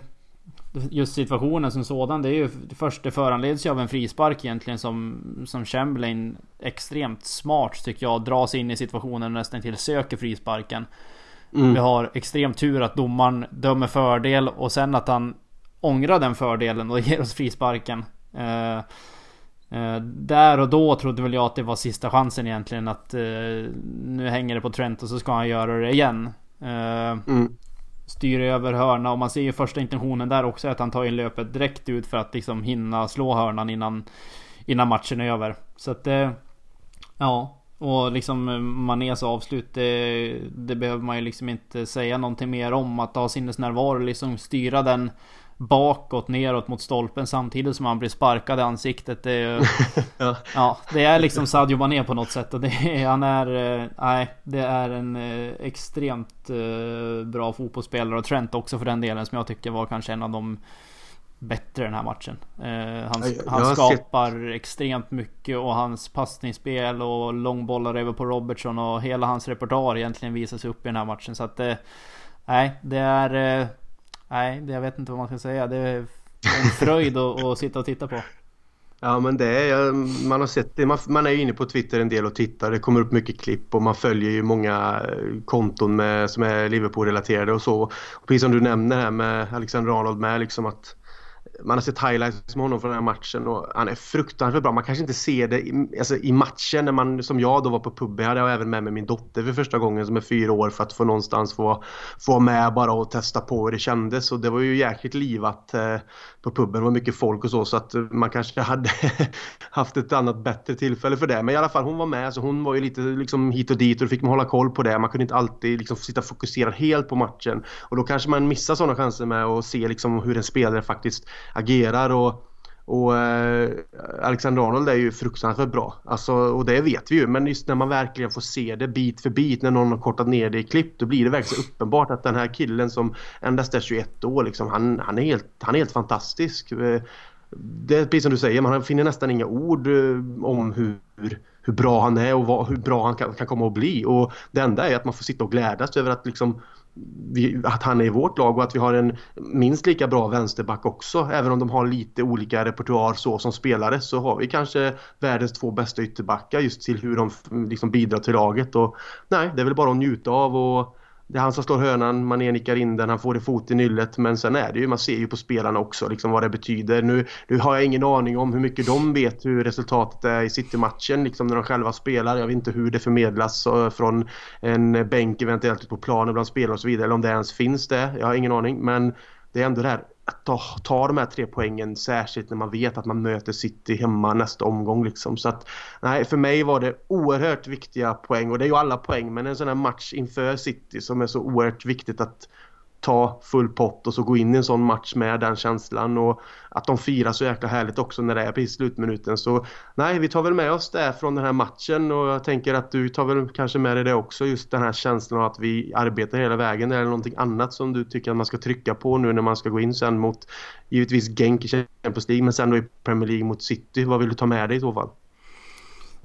just situationen som sådan. Det är ju först det föranleds ju av en frispark egentligen som, som Chamberlain extremt smart tycker jag dras in i situationen och nästan till söker frisparken. Mm. Vi har extremt tur att domaren dömer fördel och sen att han ångrar den fördelen och ger oss frisparken. Uh, uh, där och då trodde väl jag att det var sista chansen egentligen att uh, nu hänger det på Trent och så ska han göra det igen. Mm styr över hörna och man ser ju första intentionen där också att han tar in löpet direkt ut för att liksom hinna slå hörnan innan Innan matchen är över. Så att det... Ja. Och liksom eh, Manés avslut det, det behöver man ju liksom inte säga någonting mer om. Att ha sinnesnärvaro liksom styra den bakåt, neråt mot stolpen samtidigt som han blir sparkad i ansiktet. Det är, ja. ja. det är liksom Sadio Mané på något sätt. Och det är, han är... Eh, nej, det är en eh, extremt eh, bra fotbollsspelare. Och Trent också för den delen som jag tycker var kanske en av de bättre den här matchen. Han han skapar sett... extremt mycket och hans passningsspel och långbollar över på Robertson och hela hans repertoar egentligen visar sig upp i den här matchen. Så att eh, nej, det är... Nej, jag vet inte vad man ska säga. Det är en fröjd att, att sitta och titta på. Ja men det är, man har sett det, man, man, är inne på Twitter en del och tittar, det kommer upp mycket klipp och man följer ju många eh, konton med, som är Liverpool-relaterade och så. Och precis som du nämner här med Alexander Arnold med liksom att man har sett highlights med honom från den här matchen och han är fruktansvärt bra. Man kanske inte ser det i, alltså i matchen när man, som jag då var på puben. Jag hade jag även med mig min dotter för första gången som är fyra år för att få någonstans få, få vara med bara och testa på hur det kändes. Och det var ju jäkligt livat eh, på puben. Det var mycket folk och så så att man kanske hade haft ett annat bättre tillfälle för det. Men i alla fall hon var med så hon var ju lite liksom hit och dit och då fick man hålla koll på det. Man kunde inte alltid liksom sitta fokuserad helt på matchen. Och då kanske man missar sådana chanser med att se liksom hur en spelare faktiskt agerar och och eh, Alexander Arnold är ju fruktansvärt bra. Alltså, och det vet vi ju. Men just när man verkligen får se det bit för bit när någon har kortat ner det i klipp. Då blir det verkligen uppenbart att den här killen som endast är 21 år. Liksom, han, han, är helt, han är helt fantastisk. Eh, det är precis som du säger. Man finner nästan inga ord eh, om hur, hur bra han är och vad, hur bra han kan, kan komma att bli. Och det enda är att man får sitta och glädjas över att liksom vi, att han är i vårt lag och att vi har en minst lika bra vänsterback också. Även om de har lite olika repertoar så som spelare så har vi kanske världens två bästa ytterbackar just till hur de liksom bidrar till laget. Och, nej, det är väl bara att njuta av och det är han som slår hönan, man nickar in den, han får det fot i nyllet. Men sen är det ju, man ser ju på spelarna också liksom vad det betyder. Nu, nu har jag ingen aning om hur mycket de vet hur resultatet är i City-matchen liksom när de själva spelar. Jag vet inte hur det förmedlas eh, från en bänk eventuellt på planen bland spelare och så vidare. Eller om det ens finns det. Jag har ingen aning. Men det är ändå det här att ta, ta de här tre poängen särskilt när man vet att man möter City hemma nästa omgång liksom. Så att nej, för mig var det oerhört viktiga poäng och det är ju alla poäng men en sån här match inför City som är så oerhört viktigt att ta full pott och så gå in i en sån match med den känslan och att de firar så jäkla härligt också när det är precis slutminuten. Så nej, vi tar väl med oss det från den här matchen och jag tänker att du tar väl kanske med dig det också, just den här känslan av att vi arbetar hela vägen. Är det någonting annat som du tycker att man ska trycka på nu när man ska gå in sen mot givetvis Genk i Champions League men sen då i Premier League mot City. Vad vill du ta med dig i så fall?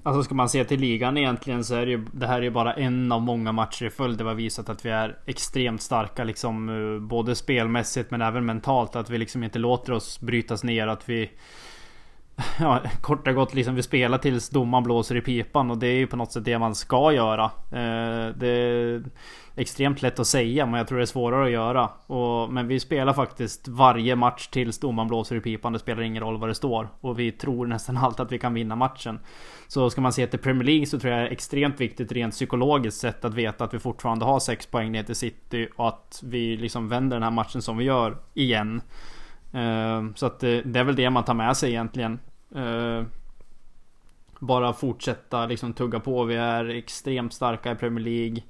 Alltså ska man se till ligan egentligen så är det ju Det här är ju bara en av många matcher i följd. Där vi har visat att vi är extremt starka liksom eh, Både spelmässigt men även mentalt. Att vi liksom inte låter oss brytas ner att vi Ja, kort och gott liksom vi spelar tills domaren blåser i pipan och det är ju på något sätt det man ska göra. Eh, det är extremt lätt att säga men jag tror det är svårare att göra. Och, men vi spelar faktiskt varje match tills domaren blåser i pipan. Det spelar ingen roll vad det står. Och vi tror nästan alltid att vi kan vinna matchen. Så ska man se till Premier League så tror jag det är extremt viktigt rent psykologiskt sett att veta att vi fortfarande har 6 poäng ner till City och att vi liksom vänder den här matchen som vi gör igen. Ehm, så att det, är väl det man tar med sig egentligen. Ehm, bara fortsätta liksom tugga på. Vi är extremt starka i Premier League.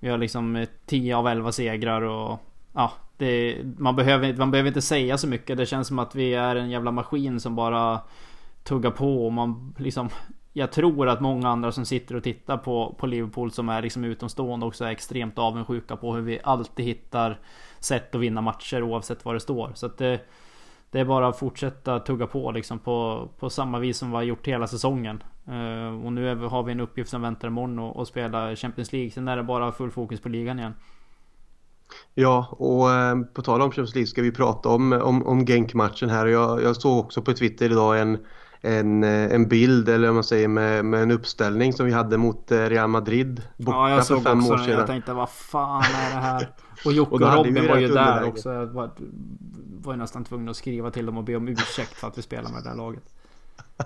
Vi har liksom eh, 10 av 11 segrar och ja, det, man, behöver, man behöver inte säga så mycket. Det känns som att vi är en jävla maskin som bara tuggar på och man liksom jag tror att många andra som sitter och tittar på, på Liverpool som är liksom utomstående också är extremt avundsjuka på hur vi alltid hittar sätt att vinna matcher oavsett vad det står. Så att det, det är bara att fortsätta tugga på liksom på, på samma vis som vi har gjort hela säsongen. Uh, och nu är, har vi en uppgift som väntar imorgon och, och spela Champions League. Sen är det bara full fokus på ligan igen. Ja, och eh, på tal om Champions League ska vi prata om, om, om Genk-matchen här. Jag, jag såg också på Twitter idag en, en, eh, en bild eller om man säger med, med en uppställning som vi hade mot eh, Real Madrid borta ja, jag såg för fem också år sedan. Jag tänkte vad fan är det här? Och Jocke och, och Robin var ju där också. Jag var, var ju nästan tvungen att skriva till dem och be om ursäkt för att vi spelar med det där laget.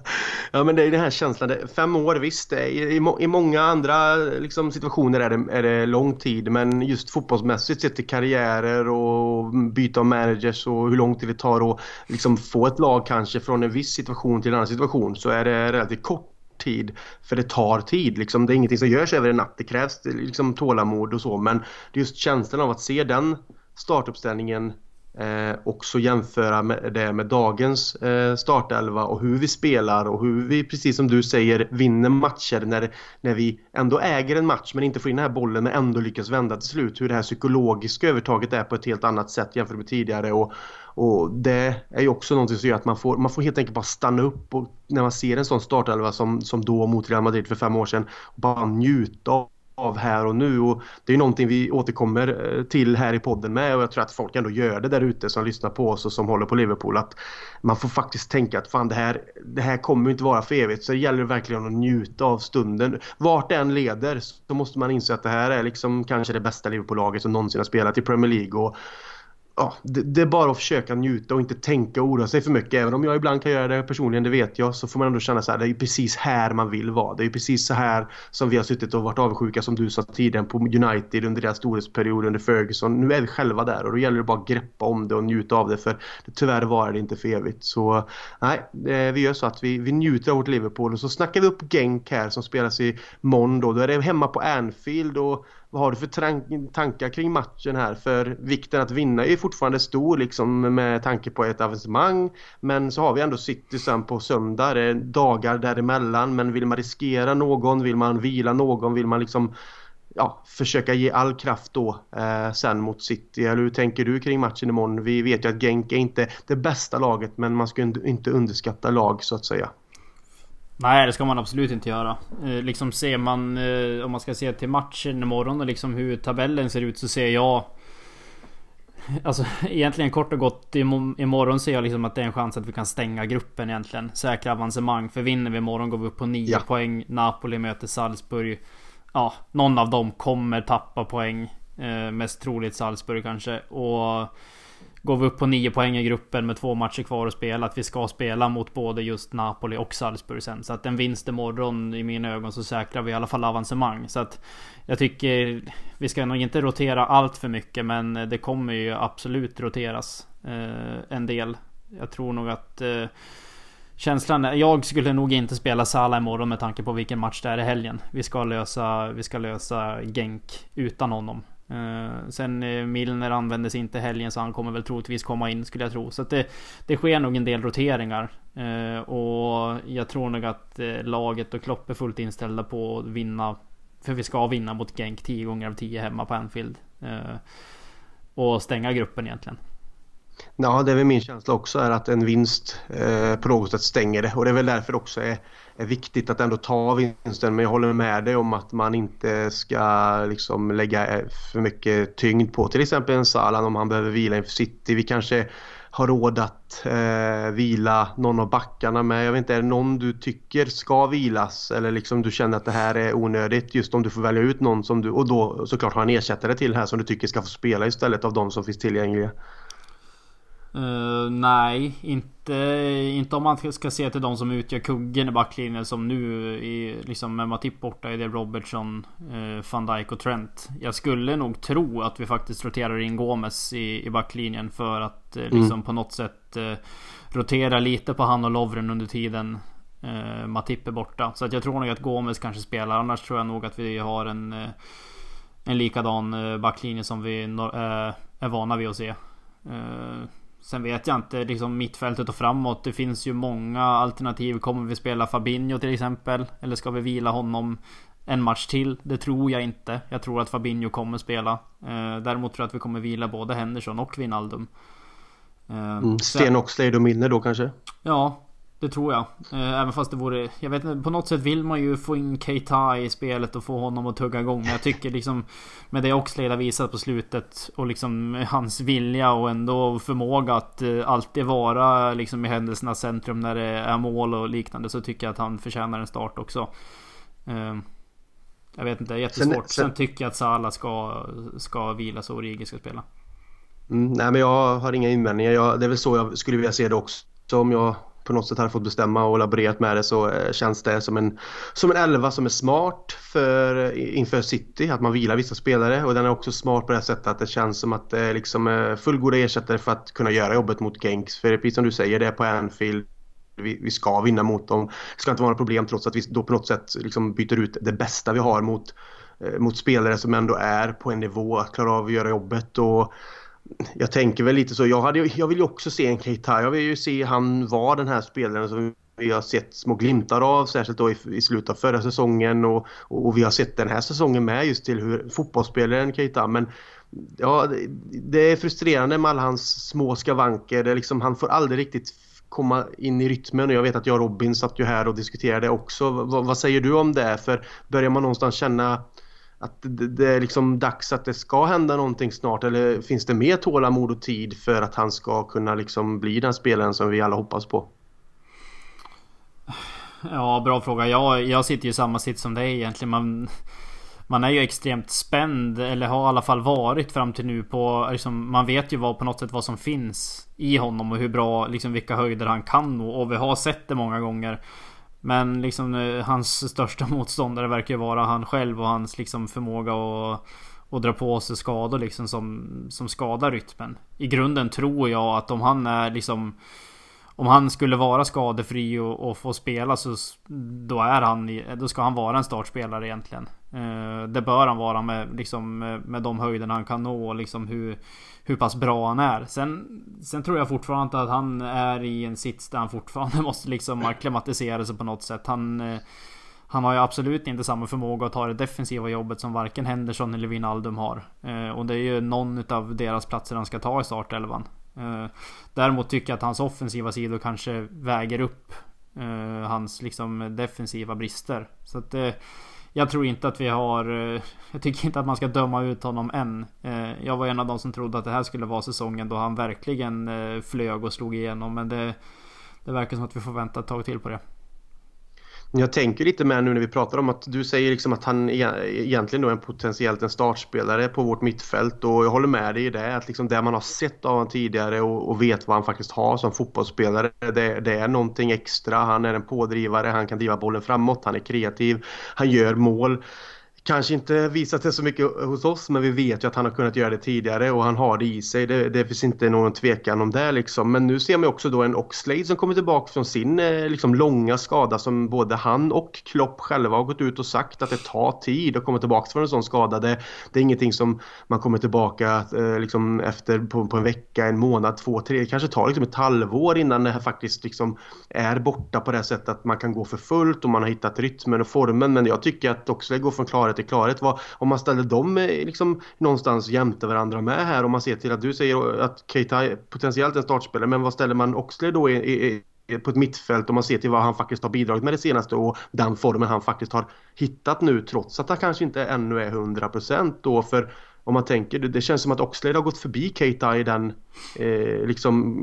Ja men det är den här känslan, fem år visst, i, i många andra liksom, situationer är det, är det lång tid men just fotbollsmässigt sett till karriärer och byta av managers och hur lång tid det tar att liksom, få ett lag kanske från en viss situation till en annan situation så är det relativt kort tid för det tar tid. Liksom, det är ingenting som görs över en natt, det krävs liksom, tålamod och så men det är just känslan av att se den startuppställningen Eh, också jämföra med det med dagens eh, startelva och hur vi spelar och hur vi, precis som du säger, vinner matcher när, när vi ändå äger en match men inte får in den här bollen men ändå lyckas vända till slut. Hur det här psykologiska övertaget är på ett helt annat sätt jämfört med tidigare. Och, och det är ju också någonting som gör att man får, man får helt enkelt bara stanna upp och när man ser en sån startelva som, som då mot Real Madrid för fem år sedan och bara njuta av av här och nu och det är någonting vi återkommer eh, till här i podden med och jag tror att folk ändå gör det där ute som lyssnar på oss och som håller på Liverpool att man får faktiskt tänka att fan det här, det här kommer inte vara för evigt så det gäller verkligen att njuta av stunden. Vart den än leder så måste man inse att det här är liksom kanske det bästa Liverpool-laget som någonsin har spelat i Premier League och ja, det, det, är bara att försöka njuta och inte tänka och oroa sig för mycket. Även om jag ibland kan göra det personligen, det vet jag, så får man ändå känna så här, det är precis här man vill vara. Det är precis så här som vi har suttit och varit avundsjuka som du sa tidigare på United under deras storhetsperiod under Ferguson. Nu är vi själva där och då gäller det bara att greppa om det och njuta av det för det, tyvärr var det inte för evigt. Så nej, eh, vi gör så att vi, vi njuter av vårt Liverpool och så snackar vi upp Genk här som spelas i måndag. då. Då är det hemma på Anfield och vad har du för tankar kring matchen här? För vikten att vinna är fortfarande stor liksom med tanke på ett avancemang. Men så har vi ändå City sen på söndag. Det är dagar däremellan. Men vill man riskera någon? Vill man vila någon? Vill man liksom ja, försöka ge all kraft då eh, sen mot City? Eller hur tänker du kring matchen imorgon? Vi vet ju att Genk är inte det bästa laget men man ska inte underskatta lag så att säga. Nej det ska man absolut inte göra. Eh, liksom ser man, eh, om man ska se till matchen imorgon och liksom hur tabellen ser ut så ser jag Alltså egentligen kort och gott imorgon ser jag liksom att det är en chans att vi kan stänga gruppen egentligen. Säkra avancemang. För vinner vi imorgon går vi upp på 9 ja. poäng. Napoli möter Salzburg. Ja, någon av dem kommer tappa poäng. Eh, mest troligt Salzburg kanske. Och Går vi upp på 9 poäng i gruppen med två matcher kvar att spela. Att vi ska spela mot både just Napoli och Salzburg sen. Så att en vinst imorgon i mina ögon så säkrar vi i alla fall avancemang. Så att jag tycker vi ska nog inte rotera allt för mycket men det kommer ju absolut roteras eh, en del. Jag tror nog att eh, Känslan är, jag skulle nog inte spela Sala imorgon med tanke på vilken match det är i helgen. Vi ska lösa, vi ska lösa Genk utan honom. Uh, sen Milner Milner användes inte helgen så han kommer väl troligtvis komma in skulle jag tro. Så att det, det sker nog en del roteringar. Uh, och jag tror nog att laget och Klopp är fullt inställda på att vinna. För vi ska vinna mot Genk 10 gånger av 10 hemma på Anfield. och stänga gruppen egentligen. Ja, det är väl min känsla också är att en vinst eh, på något sätt stänger det och det är väl därför också är, är viktigt att ändå ta vinsten men jag håller med dig om att man inte ska liksom lägga eh, för mycket tyngd på till exempel en Salah om han behöver vila inför City. Vi kanske har råd att eh, vila någon av backarna med. Jag vet inte, är det någon du tycker ska vilas eller liksom du känner att det här är onödigt just om du får välja ut någon som du och då såklart har en ersättare till här som du tycker ska få spela istället av de som finns tillgängliga. Uh, nej, inte, inte om man ska se till de som utgör kuggen i backlinjen som nu i, liksom med Matip borta är det Robertson, uh, van Dijk och Trent. Jag skulle nog tro att vi faktiskt roterar in Gomes i, i backlinjen för att uh, liksom mm. på något sätt rotera lite på han och Lovren under tiden Matip är borta. Så att jag tror nog att Gomes kanske spelar. Annars tror jag nog att vi har en, en likadan backlinje som vi är vana vid att se. Sen vet jag inte, liksom mittfältet och framåt. Det finns ju många alternativ. Kommer vi spela Fabinho till exempel? Eller ska vi vila honom en match till? Det tror jag inte. Jag tror att Fabinho kommer spela. Eh, däremot tror jag att vi kommer vila både Henderson och Wijnaldum. Eh, mm, Sten Oxlade och Milner då kanske? Ja, det tror jag. Eh, även fast det vore... Jag vet inte, på något sätt vill man ju få in Keita i spelet och få honom att tugga igång. Men jag tycker liksom... Med det Oxlade har visat på slutet och liksom hans vilja och ändå förmåga att eh, alltid vara liksom i händelsernas centrum när det är mål och liknande. Så tycker jag att han förtjänar en start också. Eh, jag vet inte, jättesvårt. Sen tycker jag att Salah ska, ska vila så Origi ska spela. Mm, nej men jag har inga invändningar. Jag, det är väl så jag skulle vilja se det också. Så om jag på något sätt hade fått bestämma och laborerat med det så eh, känns det som en, som en elva som är smart för, eh, inför City. Att man vilar vissa spelare och den är också smart på det sättet att det känns som att det är liksom eh, fullgoda ersättare för att kunna göra jobbet mot Genks. För precis som du säger, det är på Anfield vi, vi, ska vinna mot dem. Det ska inte vara några problem trots att vi då på något sätt liksom byter ut det bästa vi har mot, eh, mot spelare som ändå är på en nivå att klara av att göra jobbet. Och jag tänker väl lite så. Jag, hade, jag vill ju också se en Keita. Jag vill ju se han vara den här spelaren som vi har sett små glimtar av, särskilt då i, i slutet av förra säsongen och, och, vi har sett den här säsongen med just till hur fotbollsspelaren Keita. Men ja, det, det är frustrerande med alla hans små skavanker. Det liksom, han får aldrig riktigt komma in i rytmen och jag vet att jag och Robin satt ju här och diskuterade också. V vad säger du om det? För börjar man någonstans känna att det, det, är liksom dags att det ska hända någonting snart eller finns det mer tålamod och tid för att han ska kunna liksom bli den spelaren som vi alla hoppas på? Ja, bra fråga. Jag, jag sitter ju i samma sitt som dig egentligen. Man, man är ju extremt spänd, eller har i alla fall varit fram till nu på... Liksom, man vet ju vad, på något sätt vad som finns i honom och hur bra, liksom vilka höjder han kan nå. Och vi har sett det många gånger. Men liksom eh, hans största motståndare verkar vara han själv och hans liksom förmåga att och dra på sig skador liksom som, som skadar rytmen. I grunden tror jag att om han är liksom om han skulle vara skadefri och, och få spela så då är han Då ska han vara en startspelare egentligen. Eh, det bör han vara med, liksom, med de höjderna han kan nå och liksom hur, hur pass bra han är. Sen, sen tror jag fortfarande att han är i en sits där han fortfarande måste liksom acklimatisera sig på något sätt. Han, eh, han har ju absolut inte samma förmåga att ta det defensiva jobbet som varken Henderson eller Wijnaldum har. Eh, och det är ju någon av deras platser han ska ta i startelvan. Eh, däremot tycker jag att hans offensiva sidor kanske väger upp hans liksom defensiva brister. Så att jag tror inte att vi har... Eh, jag tycker inte att man ska döma ut honom än. Eh, jag var en av de som trodde att det här skulle vara säsongen då han verkligen eh, flög och slog igenom. Men det, det verkar som att vi får vänta ett tag till på det. Jag tänker lite med nu när vi pratar om att du säger liksom att han e-, egentligen då är en potentiellt en startspelare på vårt mittfält och jag håller med dig i det att liksom det man har sett av honom tidigare och, och, vet vad han faktiskt har som fotbollsspelare det, det, är någonting extra. Han är en pådrivare, han kan driva bollen framåt, han är kreativ, han gör mål kanske inte visat det så mycket hos oss men vi vet ju att han har kunnat göra det tidigare och han har det i sig. Det, det finns inte någon tvekan om det liksom. Men nu ser man också då en Oxlade som kommer tillbaka från sin eh, liksom, långa skada som både han och Klopp själva har gått ut och sagt att det tar tid att komma tillbaka från en sån skada. Det, det är ingenting som man kommer tillbaka eh, liksom, efter på, på, en vecka, en månad, två, tre. Det kanske tar liksom ett halvår innan det här faktiskt liksom, är borta på det sättet att man kan gå för fullt och man har hittat rytmen och formen. Men jag tycker att Oxlade går från klarhet till klarhet. Vad, om man ställer dem eh, liksom någonstans jämte varandra med här om man ser till att du säger att Keita är potentiellt en startspelare men vad ställer man Oxley då i, i, på ett mittfält om man ser till vad han faktiskt har bidragit med det senaste och den formen han faktiskt har hittat nu trots att han kanske inte ännu är 100% då för om man tänker, det, det känns som att Oxlade har gått förbi Keita i den eh, liksom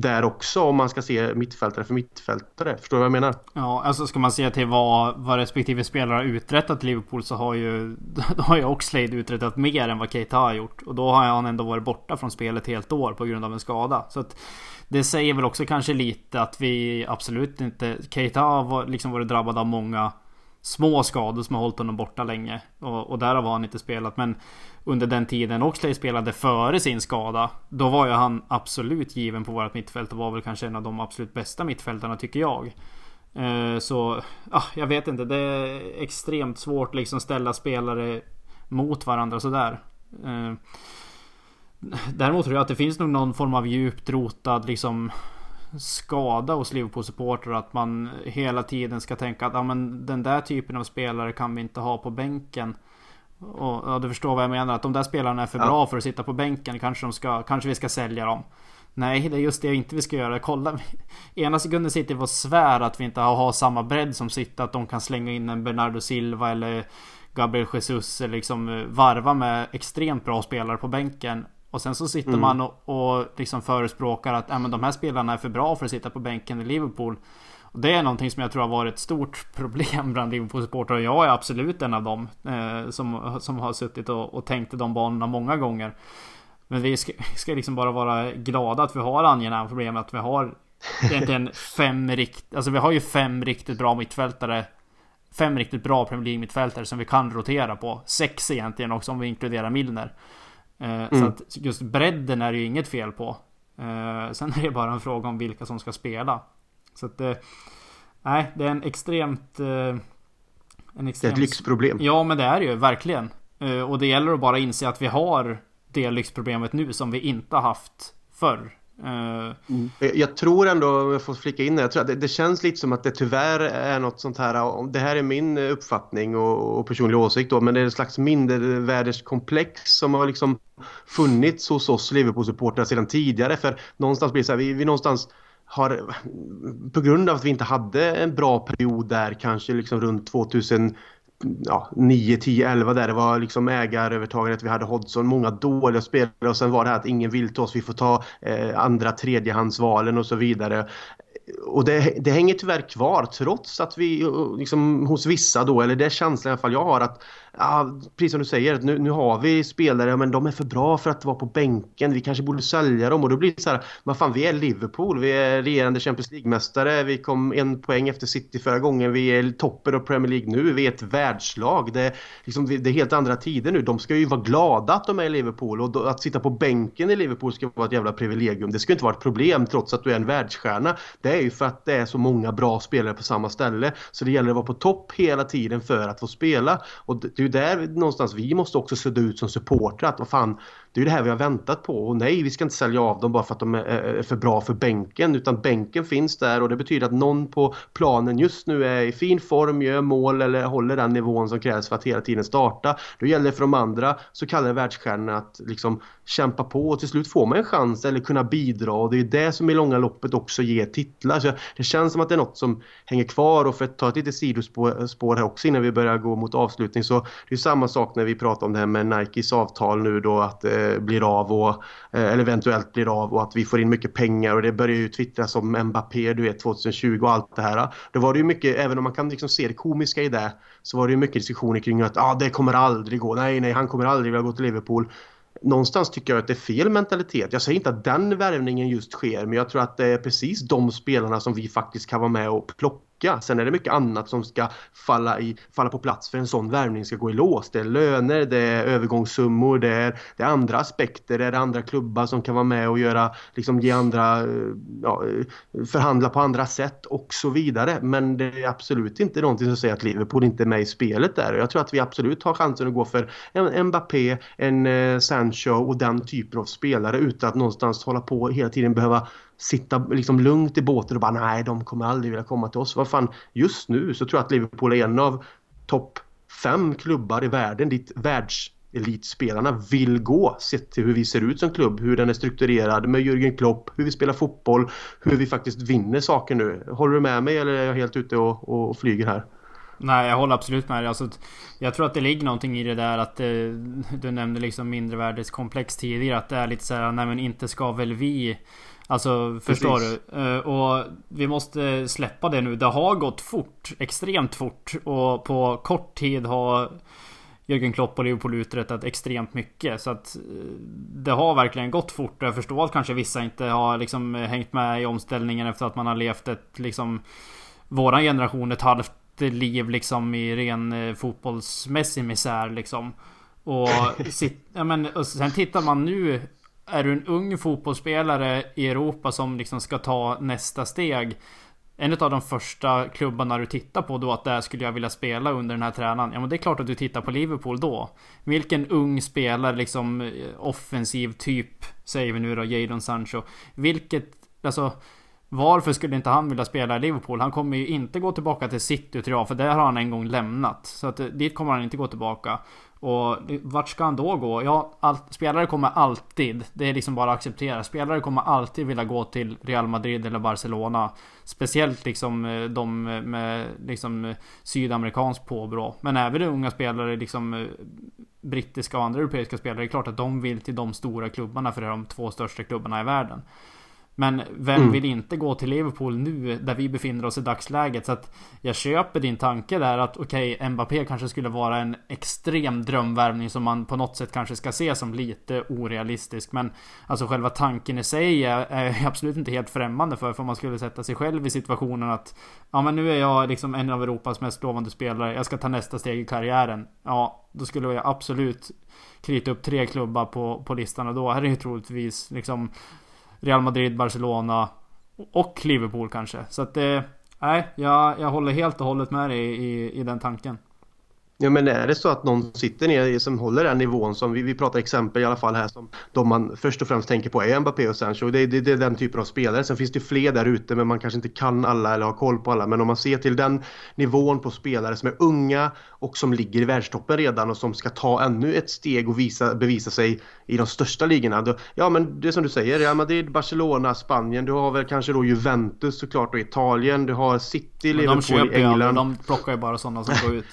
där också om man ska se mittfältare för mittfältare. Förstår du vad jag menar? Ja, alltså ska man se till vad, vad respektive spelare har uträttat i Liverpool så har ju då har ju Oxlade uträttat mer än vad Keita har gjort. Och då har han ändå varit borta från spelet helt år på grund av en skada. Så att det säger väl också kanske lite att vi absolut inte... Keita har liksom varit drabbad av många små skador som har hållit honom borta länge. Och, och därav har han inte spelat. Men under den tiden Oxlade spelade före sin skada. Då var ju han absolut given på vårt mittfält och var väl kanske en av de absolut bästa mittfältarna tycker jag. Eh, så, ah, jag vet inte. Det är extremt svårt liksom ställa spelare mot varandra sådär. Eh, däremot tror jag att det finns nog någon form av djupt rotad liksom skada hos Liverpool-supportrar att man hela tiden ska tänka att ja, men den där typen av spelare kan vi inte ha på bänken. Och, ja, du förstår vad jag menar. Att de där spelarna är för ja. bra för att sitta på bänken. Kanske, de ska, kanske vi ska sälja dem. Nej, det är just det inte vi ska göra. Kolla. Ena sekunden sitter vi och svär att vi inte har, samma bredd som sitter. Att de kan slänga in en Bernardo Silva eller Gabriel Jesus. Eller liksom eh, varva med extremt bra spelare på bänken. Och sen så sitter mm. man och, och liksom förespråkar att äh, men de här spelarna är för bra för att sitta på bänken i Liverpool. Och det är någonting som jag tror har varit ett stort problem bland Liverpool-supportrar. Och jag är absolut en av dem eh, som, som har suttit och, och tänkt i de banorna många gånger. Men vi ska, ska liksom bara vara glada att vi har angenäma problem. Att vi har egentligen fem rikt... Alltså vi har ju fem riktigt bra mittfältare. Fem riktigt bra Premier League mittfältare som vi kan rotera på. Sex egentligen också om vi inkluderar Milner. Eh, mm. Så att just bredden är det ju inget fel på. Eh, sen är det bara en fråga om vilka som ska spela. Så att eh, Nej, det är en extremt... En extremt... Det är ett lyxproblem. Ja, men det är det ju verkligen. Och det gäller att bara inse att vi har det lyxproblemet nu som vi inte haft förr. Eh, mm. Jag tror ändå, om jag får flika in jag tror att det, det, känns lite som att det tyvärr är något sånt här, det här är min uppfattning och, och personlig åsikt då, men det är ett slags mindervärdeskomplex som har liksom funnits hos oss Liverpool-supportrar sedan tidigare. För någonstans blir det så här, vi, vi någonstans har, på grund av att vi inte hade en bra period där kanske liksom runt 2000 ja, 9, 10, 11 där. Det var liksom ägarövertagandet. Vi hade Hodgson, många dåliga spelare och sen var det här att ingen vill ta oss. Vi får ta eh, andra tredjehandsvalen och så vidare och det, det, hänger tyvärr kvar trots att vi eh, liksom, hos vissa då, eller det är känslan i alla fall jag har att ja, precis som du säger, nu, nu har vi spelare men de är för bra för att vara på bänken. Vi kanske borde sälja dem och då blir det så här, men fan vi är Liverpool, vi är regerande Champions League-mästare, vi kom en poäng efter City förra gången, vi är toppen av Premier League nu, vi är ett världslag. Det är, liksom, det är helt andra tider nu. De ska ju vara glada att de är i Liverpool och då, att sitta på bänken i Liverpool ska vara ett jävla privilegium. Det ska inte vara ett problem trots att du är en världsstjärna. Det är ju för att det är så många bra spelare på samma ställe. Så det gäller att vara på topp hela tiden för att få spela. Och det ju där någonstans vi måste också sudda ut som supportrar att vad fan, det är ju det här vi har väntat på. Och nej vi ska inte sälja av dem bara för att de är för bra för bänken utan bänken finns där. Och det betyder att någon på planen just nu är i fin form, gör mål eller håller den nivån som krävs för att hela tiden starta. Då gäller det för de andra så kallade världsstjärnorna att liksom kämpa på. Och till slut får man en chans eller kunna bidra. Och det är det som i långa loppet också ger titlar. Så det känns som att det är något som hänger kvar. Och för att ta ett litet sidospår här också innan vi börjar gå mot avslutning. Så det är samma sak när vi pratar om det här med Nikes avtal nu då att eh, Eh, blir av och eh, eller eventuellt blir av och att vi får in mycket pengar och det börjar ju twittras om Mbappé du vet 2020 och allt det här. Då var det ju mycket, även om man kan liksom se det komiska i det så var det ju mycket diskussioner kring att ah, det kommer aldrig gå, nej nej han kommer aldrig vilja gå till Liverpool någonstans tycker jag att det är fel mentalitet. Jag säger inte att den värvningen just sker men jag tror att det är precis de spelarna som vi faktiskt kan vara med och plocka lycka. Sen är det mycket annat som ska falla, i, falla på plats för en sån värvning ska gå i lås. Det är löner, det är övergångssummor, det är, det är andra aspekter, det är andra klubbar som kan vara med och göra, liksom ge andra, eh, ja, eh, förhandla på andra sätt och så vidare. Men det är absolut inte någonting som säger att Liverpool inte är med i spelet där. Jag tror att vi absolut har chansen att gå för en Mbappé, en eh, Sancho och den typen av spelare utan att någonstans hålla på hela tiden behöva sitta liksom lugnt i båten och bara nej, de kommer aldrig vilja komma till oss. Vad fan, just nu så tror jag att Liverpool är en av topp fem klubbar i världen dit världselitspelarna vill gå sett till hur vi ser ut som klubb, hur den är strukturerad med Jürgen Klopp, hur vi spelar fotboll, hur vi faktiskt vinner saker nu. Håller du med mig eller är jag helt ute och, och flyger här? Nej, jag håller absolut med dig. Alltså, jag tror att det ligger någonting i det där att eh, du nämnde liksom mindrevärdeskomplex tidigare. Att det är lite så här, nej men inte ska väl vi Alltså förstår Precis. du? Eh, och vi måste släppa det nu. Det har gått fort. Extremt fort. Och på kort tid har Jürgen Klopp och Liverpool uträttat extremt mycket. Så att eh, det har verkligen gått fort. Jag förstår att kanske vissa inte har liksom hängt med i omställningen efter att man har levt ett liksom Våran generation ett halvt liv liksom i ren eh, fotbollsmässig misär liksom. Och, sit, ja, men, och sen tittar man nu är du en ung fotbollsspelare i Europa som liksom ska ta nästa steg. En av de första klubbarna du tittar på då att där skulle jag vilja spela under den här tränaren. Ja men det är klart att du tittar på Liverpool då. Vilken ung spelare liksom eh, offensiv typ säger vi nu då, Jadon Sancho. Vilket, alltså varför skulle inte han vilja spela i Liverpool? Han kommer ju inte gå tillbaka till City tror jag, för där har han en gång lämnat. Så att eh, dit kommer han inte gå tillbaka. Och eh, vart ska han då gå? Ja, all, spelare kommer alltid, det är liksom bara att acceptera. Spelare kommer alltid vilja gå till Real Madrid eller Barcelona. Speciellt liksom eh, de med liksom sydamerikansk påbrå. Men även unga spelare, liksom brittiska och andra europeiska spelare. Det är klart att de vill till de stora klubbarna för det är de två största klubbarna i världen. Men vem mm. vill inte gå till Liverpool nu där vi befinner oss i dagsläget? Så att jag köper din tanke där att okej, okay, Mbappé kanske skulle vara en extrem drömvärvning som man på något sätt kanske ska se som lite orealistisk. Men alltså själva tanken i sig är, är absolut inte helt främmande för. För man skulle sätta sig själv i situationen att ja, men nu är jag liksom en av Europas mest lovande spelare. Jag ska ta nästa steg i karriären. Ja, då skulle jag absolut krita upp tre klubbar på, på listan och då är det ju troligtvis liksom Real Madrid, Barcelona och Liverpool kanske. Så att det... Nej, jag, jag håller helt och hållet med dig i, i, i den tanken. Ja men är det så att någon sitter ner som håller den nivån som vi, vi pratar exempel i alla fall här som de man först och främst tänker på är Mbappé och Sancho. Det, det, det är den typen av spelare. Sen finns det fler där ute men man kanske inte kan alla eller har koll på alla. Men om man ser till den nivån på spelare som är unga och som ligger i världstoppen redan och som ska ta ännu ett steg och visa, bevisa sig i de största ligorna. Då, ja men det är som du säger, Real Madrid, Barcelona, Spanien. Du har väl kanske då Juventus såklart och Italien. Du har City, Liverpool i England. Ja, de plockar ju bara sådana som går ut.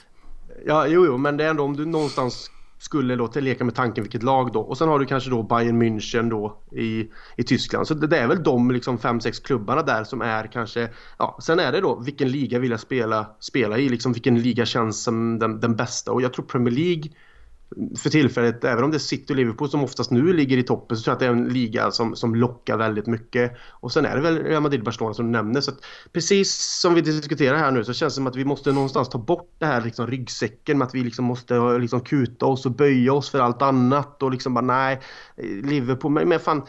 Ja, jo, jo, men det är ändå om du någonstans skulle då leka med tanken vilket lag då. Och sen har du kanske då Bayern München då i, i Tyskland. Så det, det är väl de liksom fem, sex klubbarna där som är kanske, ja, sen är det då vilken liga vill jag spela, spela i, liksom vilken liga känns som den, den bästa. Och jag tror Premier League för tillfället, även om det är City och Liverpool som oftast nu ligger i toppen så tror jag att det är en liga som, som lockar väldigt mycket. Och sen är det väl Real Madrid-Barcelona som du nämner. Så att, precis som vi diskuterar här nu så känns det som att vi måste någonstans ta bort det här liksom, ryggsäcken med att vi liksom måste liksom, kuta oss och böja oss för allt annat och liksom bara nej, Liverpool, men, men fan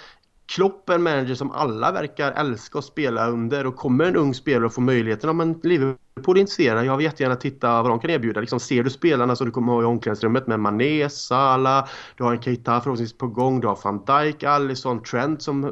Klopp är en manager som alla verkar älska att spela under och kommer en ung spelare att få möjligheten, ja men Liverpool Liverpool är intresserade. Jag vill jättegärna titta vad de kan erbjuda. Liksom, ser du spelarna som du kommer ha i omklädningsrummet med Mané, Salah, du har en Keita förhoppningsvis på gång, du har van Dijk, Alisson, Trent som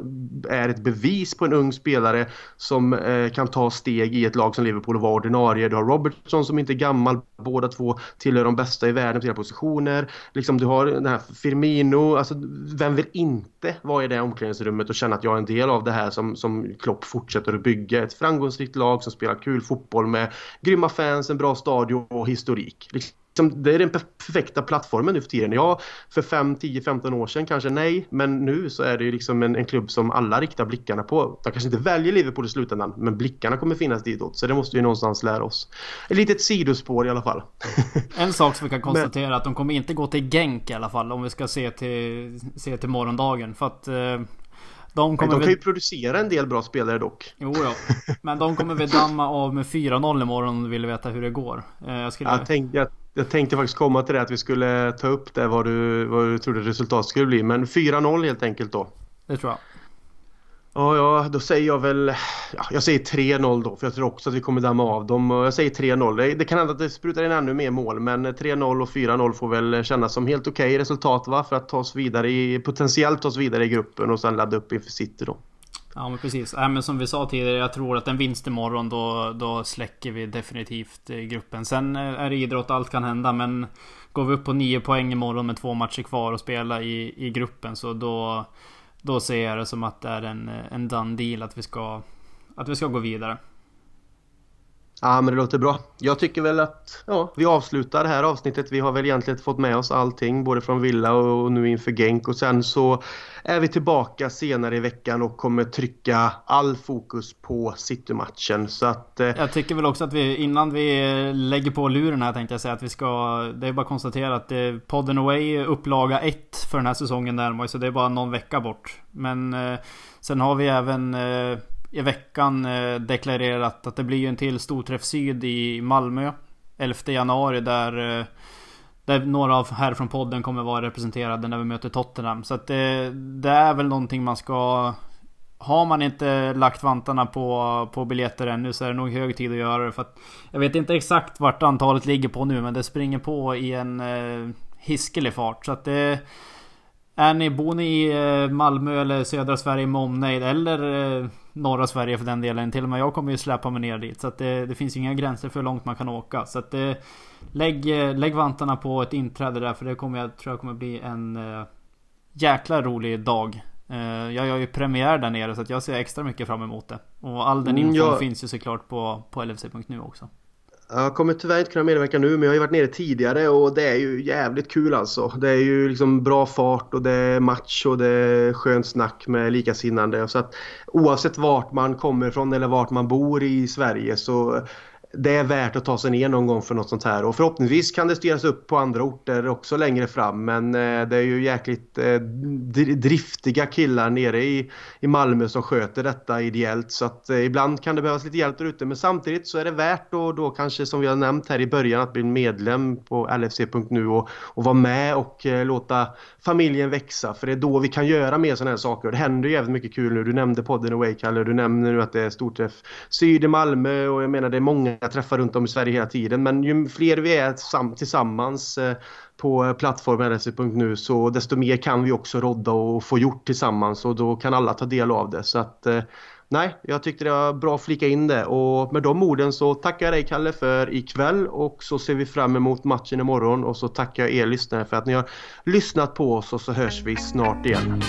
är ett bevis på en ung spelare som eh, kan ta steg i ett lag som Liverpool och vara ordinarie. Du har Robertson som inte är gammal, båda två tillhör de bästa i världen på sina positioner. Liksom, du har den här Firmino, alltså vem vill inte vara i det omklädningsrummet och känna att jag är en del av det här som, som Klopp fortsätter att bygga. Ett framgångsrikt lag som spelar kul fotboll med grymma fans, en bra stadion och historik. Liksom, det är den perfekta plattformen nu för tiden. Ja, för 5, 10, 15 år sedan kanske nej, men nu så är det ju liksom en, en klubb som alla riktar blickarna på. De kanske inte väljer Liverpool i slutändan, men blickarna kommer finnas ditåt. Så det måste vi någonstans lära oss. Ett litet sidospår i alla fall. en sak som vi kan konstatera men... att de kommer inte gå till Genk i alla fall om vi ska se till, se till morgondagen. För att eh, de, kommer de kan ju producera en del bra spelare dock. Jo då. Men de kommer väl damma av med 4-0 imorgon om du vill veta hur det går. Eh, jag, skulle... jag, tänkte, jag, jag, tänkte faktiskt komma till det att vi skulle ta upp det vad du, vad du trodde resultatet skulle bli. Men 4-0 helt enkelt då. Det tror jag. Ja, ja, då säger jag väl... Ja, jag säger 3-0 då, för jag tror också att vi kommer damma av dem. Jag säger 3-0. Det, det, kan hända att det sprutar in ännu mer mål, men 3-0 och 4-0 får väl kännas som helt okej okay resultat va? För att ta oss vidare i, potentiellt ta oss vidare i gruppen och sen ladda upp inför City då. Ja men precis. Äh, men som vi sa tidigare, jag tror att en vinst imorgon då, då släcker vi definitivt eh, gruppen. Sen eh, är det idrott, allt kan hända men Går vi upp på 9 poäng imorgon med två matcher kvar att spela i, i gruppen så då då ser jag det som att det är en, eh, en done deal att vi ska, att vi ska gå vidare. Ja men det låter bra. Jag tycker väl att ja, vi avslutar det här avsnittet. Vi har väl egentligen fått med oss allting både från Villa och nu inför Genk och sen så är vi tillbaka senare i veckan och kommer trycka all fokus på City-matchen. Så att, eh... Jag tycker väl också att vi innan vi lägger på luren här tänkte jag säga att vi ska Det är bara att konstatera att eh, podden Away upplaga 1 för den här säsongen närmar så det är bara någon vecka bort. Men eh, sen har vi även eh, i veckan eh, deklarerat att det blir en till Storträff Syd i Malmö 11 januari där eh, där några av här från podden kommer vara representerade när vi möter Tottenham. Så att det, det är väl någonting man ska... Har man inte lagt vantarna på, på biljetter ännu så är det nog hög tid att göra det. För att jag vet inte exakt vart antalet ligger på nu men det springer på i en eh, hiskelig fart. Så att det... Är ni, bor ni i Malmö eller södra Sverige med omnejd eller eh, norra Sverige för den delen. Till och med jag kommer ju släppa mig ner dit. Så att det, det finns ju inga gränser för hur långt man kan åka. Så att det, lägg, lägg vantarna på ett inträde där för det kommer jag tror jag kommer bli en äh, jäkla rolig dag. Äh, jag gör ju premiär där nere så att jag ser extra mycket fram emot det. Och all den mm, infon mm, jag... finns ju såklart på, på LFC.nu också. Jag kommer tyvärr inte kunna medverka nu men jag har ju varit nere tidigare och det är ju jävligt kul alltså. Det är ju liksom bra fart och det är match och det är skönt snack med likasinnande. Så att oavsett vart man kommer ifrån eller vart man bor i Sverige så det är värt att ta sig ner någon gång för något sånt här. Och förhoppningsvis kan det styras upp på andra orter också längre fram. Men eh, det är ju jäkligt eh, driftiga killar nere i, i Malmö som sköter detta ideellt. Så att eh, ibland kan det behövas lite hjälp där ute. Men samtidigt så är det värt och då kanske som vi har nämnt här i början att bli medlem på lfc.nu och, och vara med och låta familjen växa. För det är då vi kan göra mer sådana här saker. Och det händer ju jävligt mycket kul nu. Du nämnde podden Away Kalle. Du nämner nu att det är storträff Syd i Malmö och jag menar det är många jag träffar runt om i Sverige hela tiden. Men ju fler vi är tillsammans eh, på plattformen LSE.nu så desto mer kan vi också rodda och få gjort tillsammans och då kan alla ta del av det. Så att eh, nej, jag tyckte det var bra att flika in det och med de orden så tackar jag dig Kalle för ikväll och så ser vi fram emot matchen imorgon och så tackar jag er lyssnare för att ni har lyssnat på oss och så hörs vi snart igen.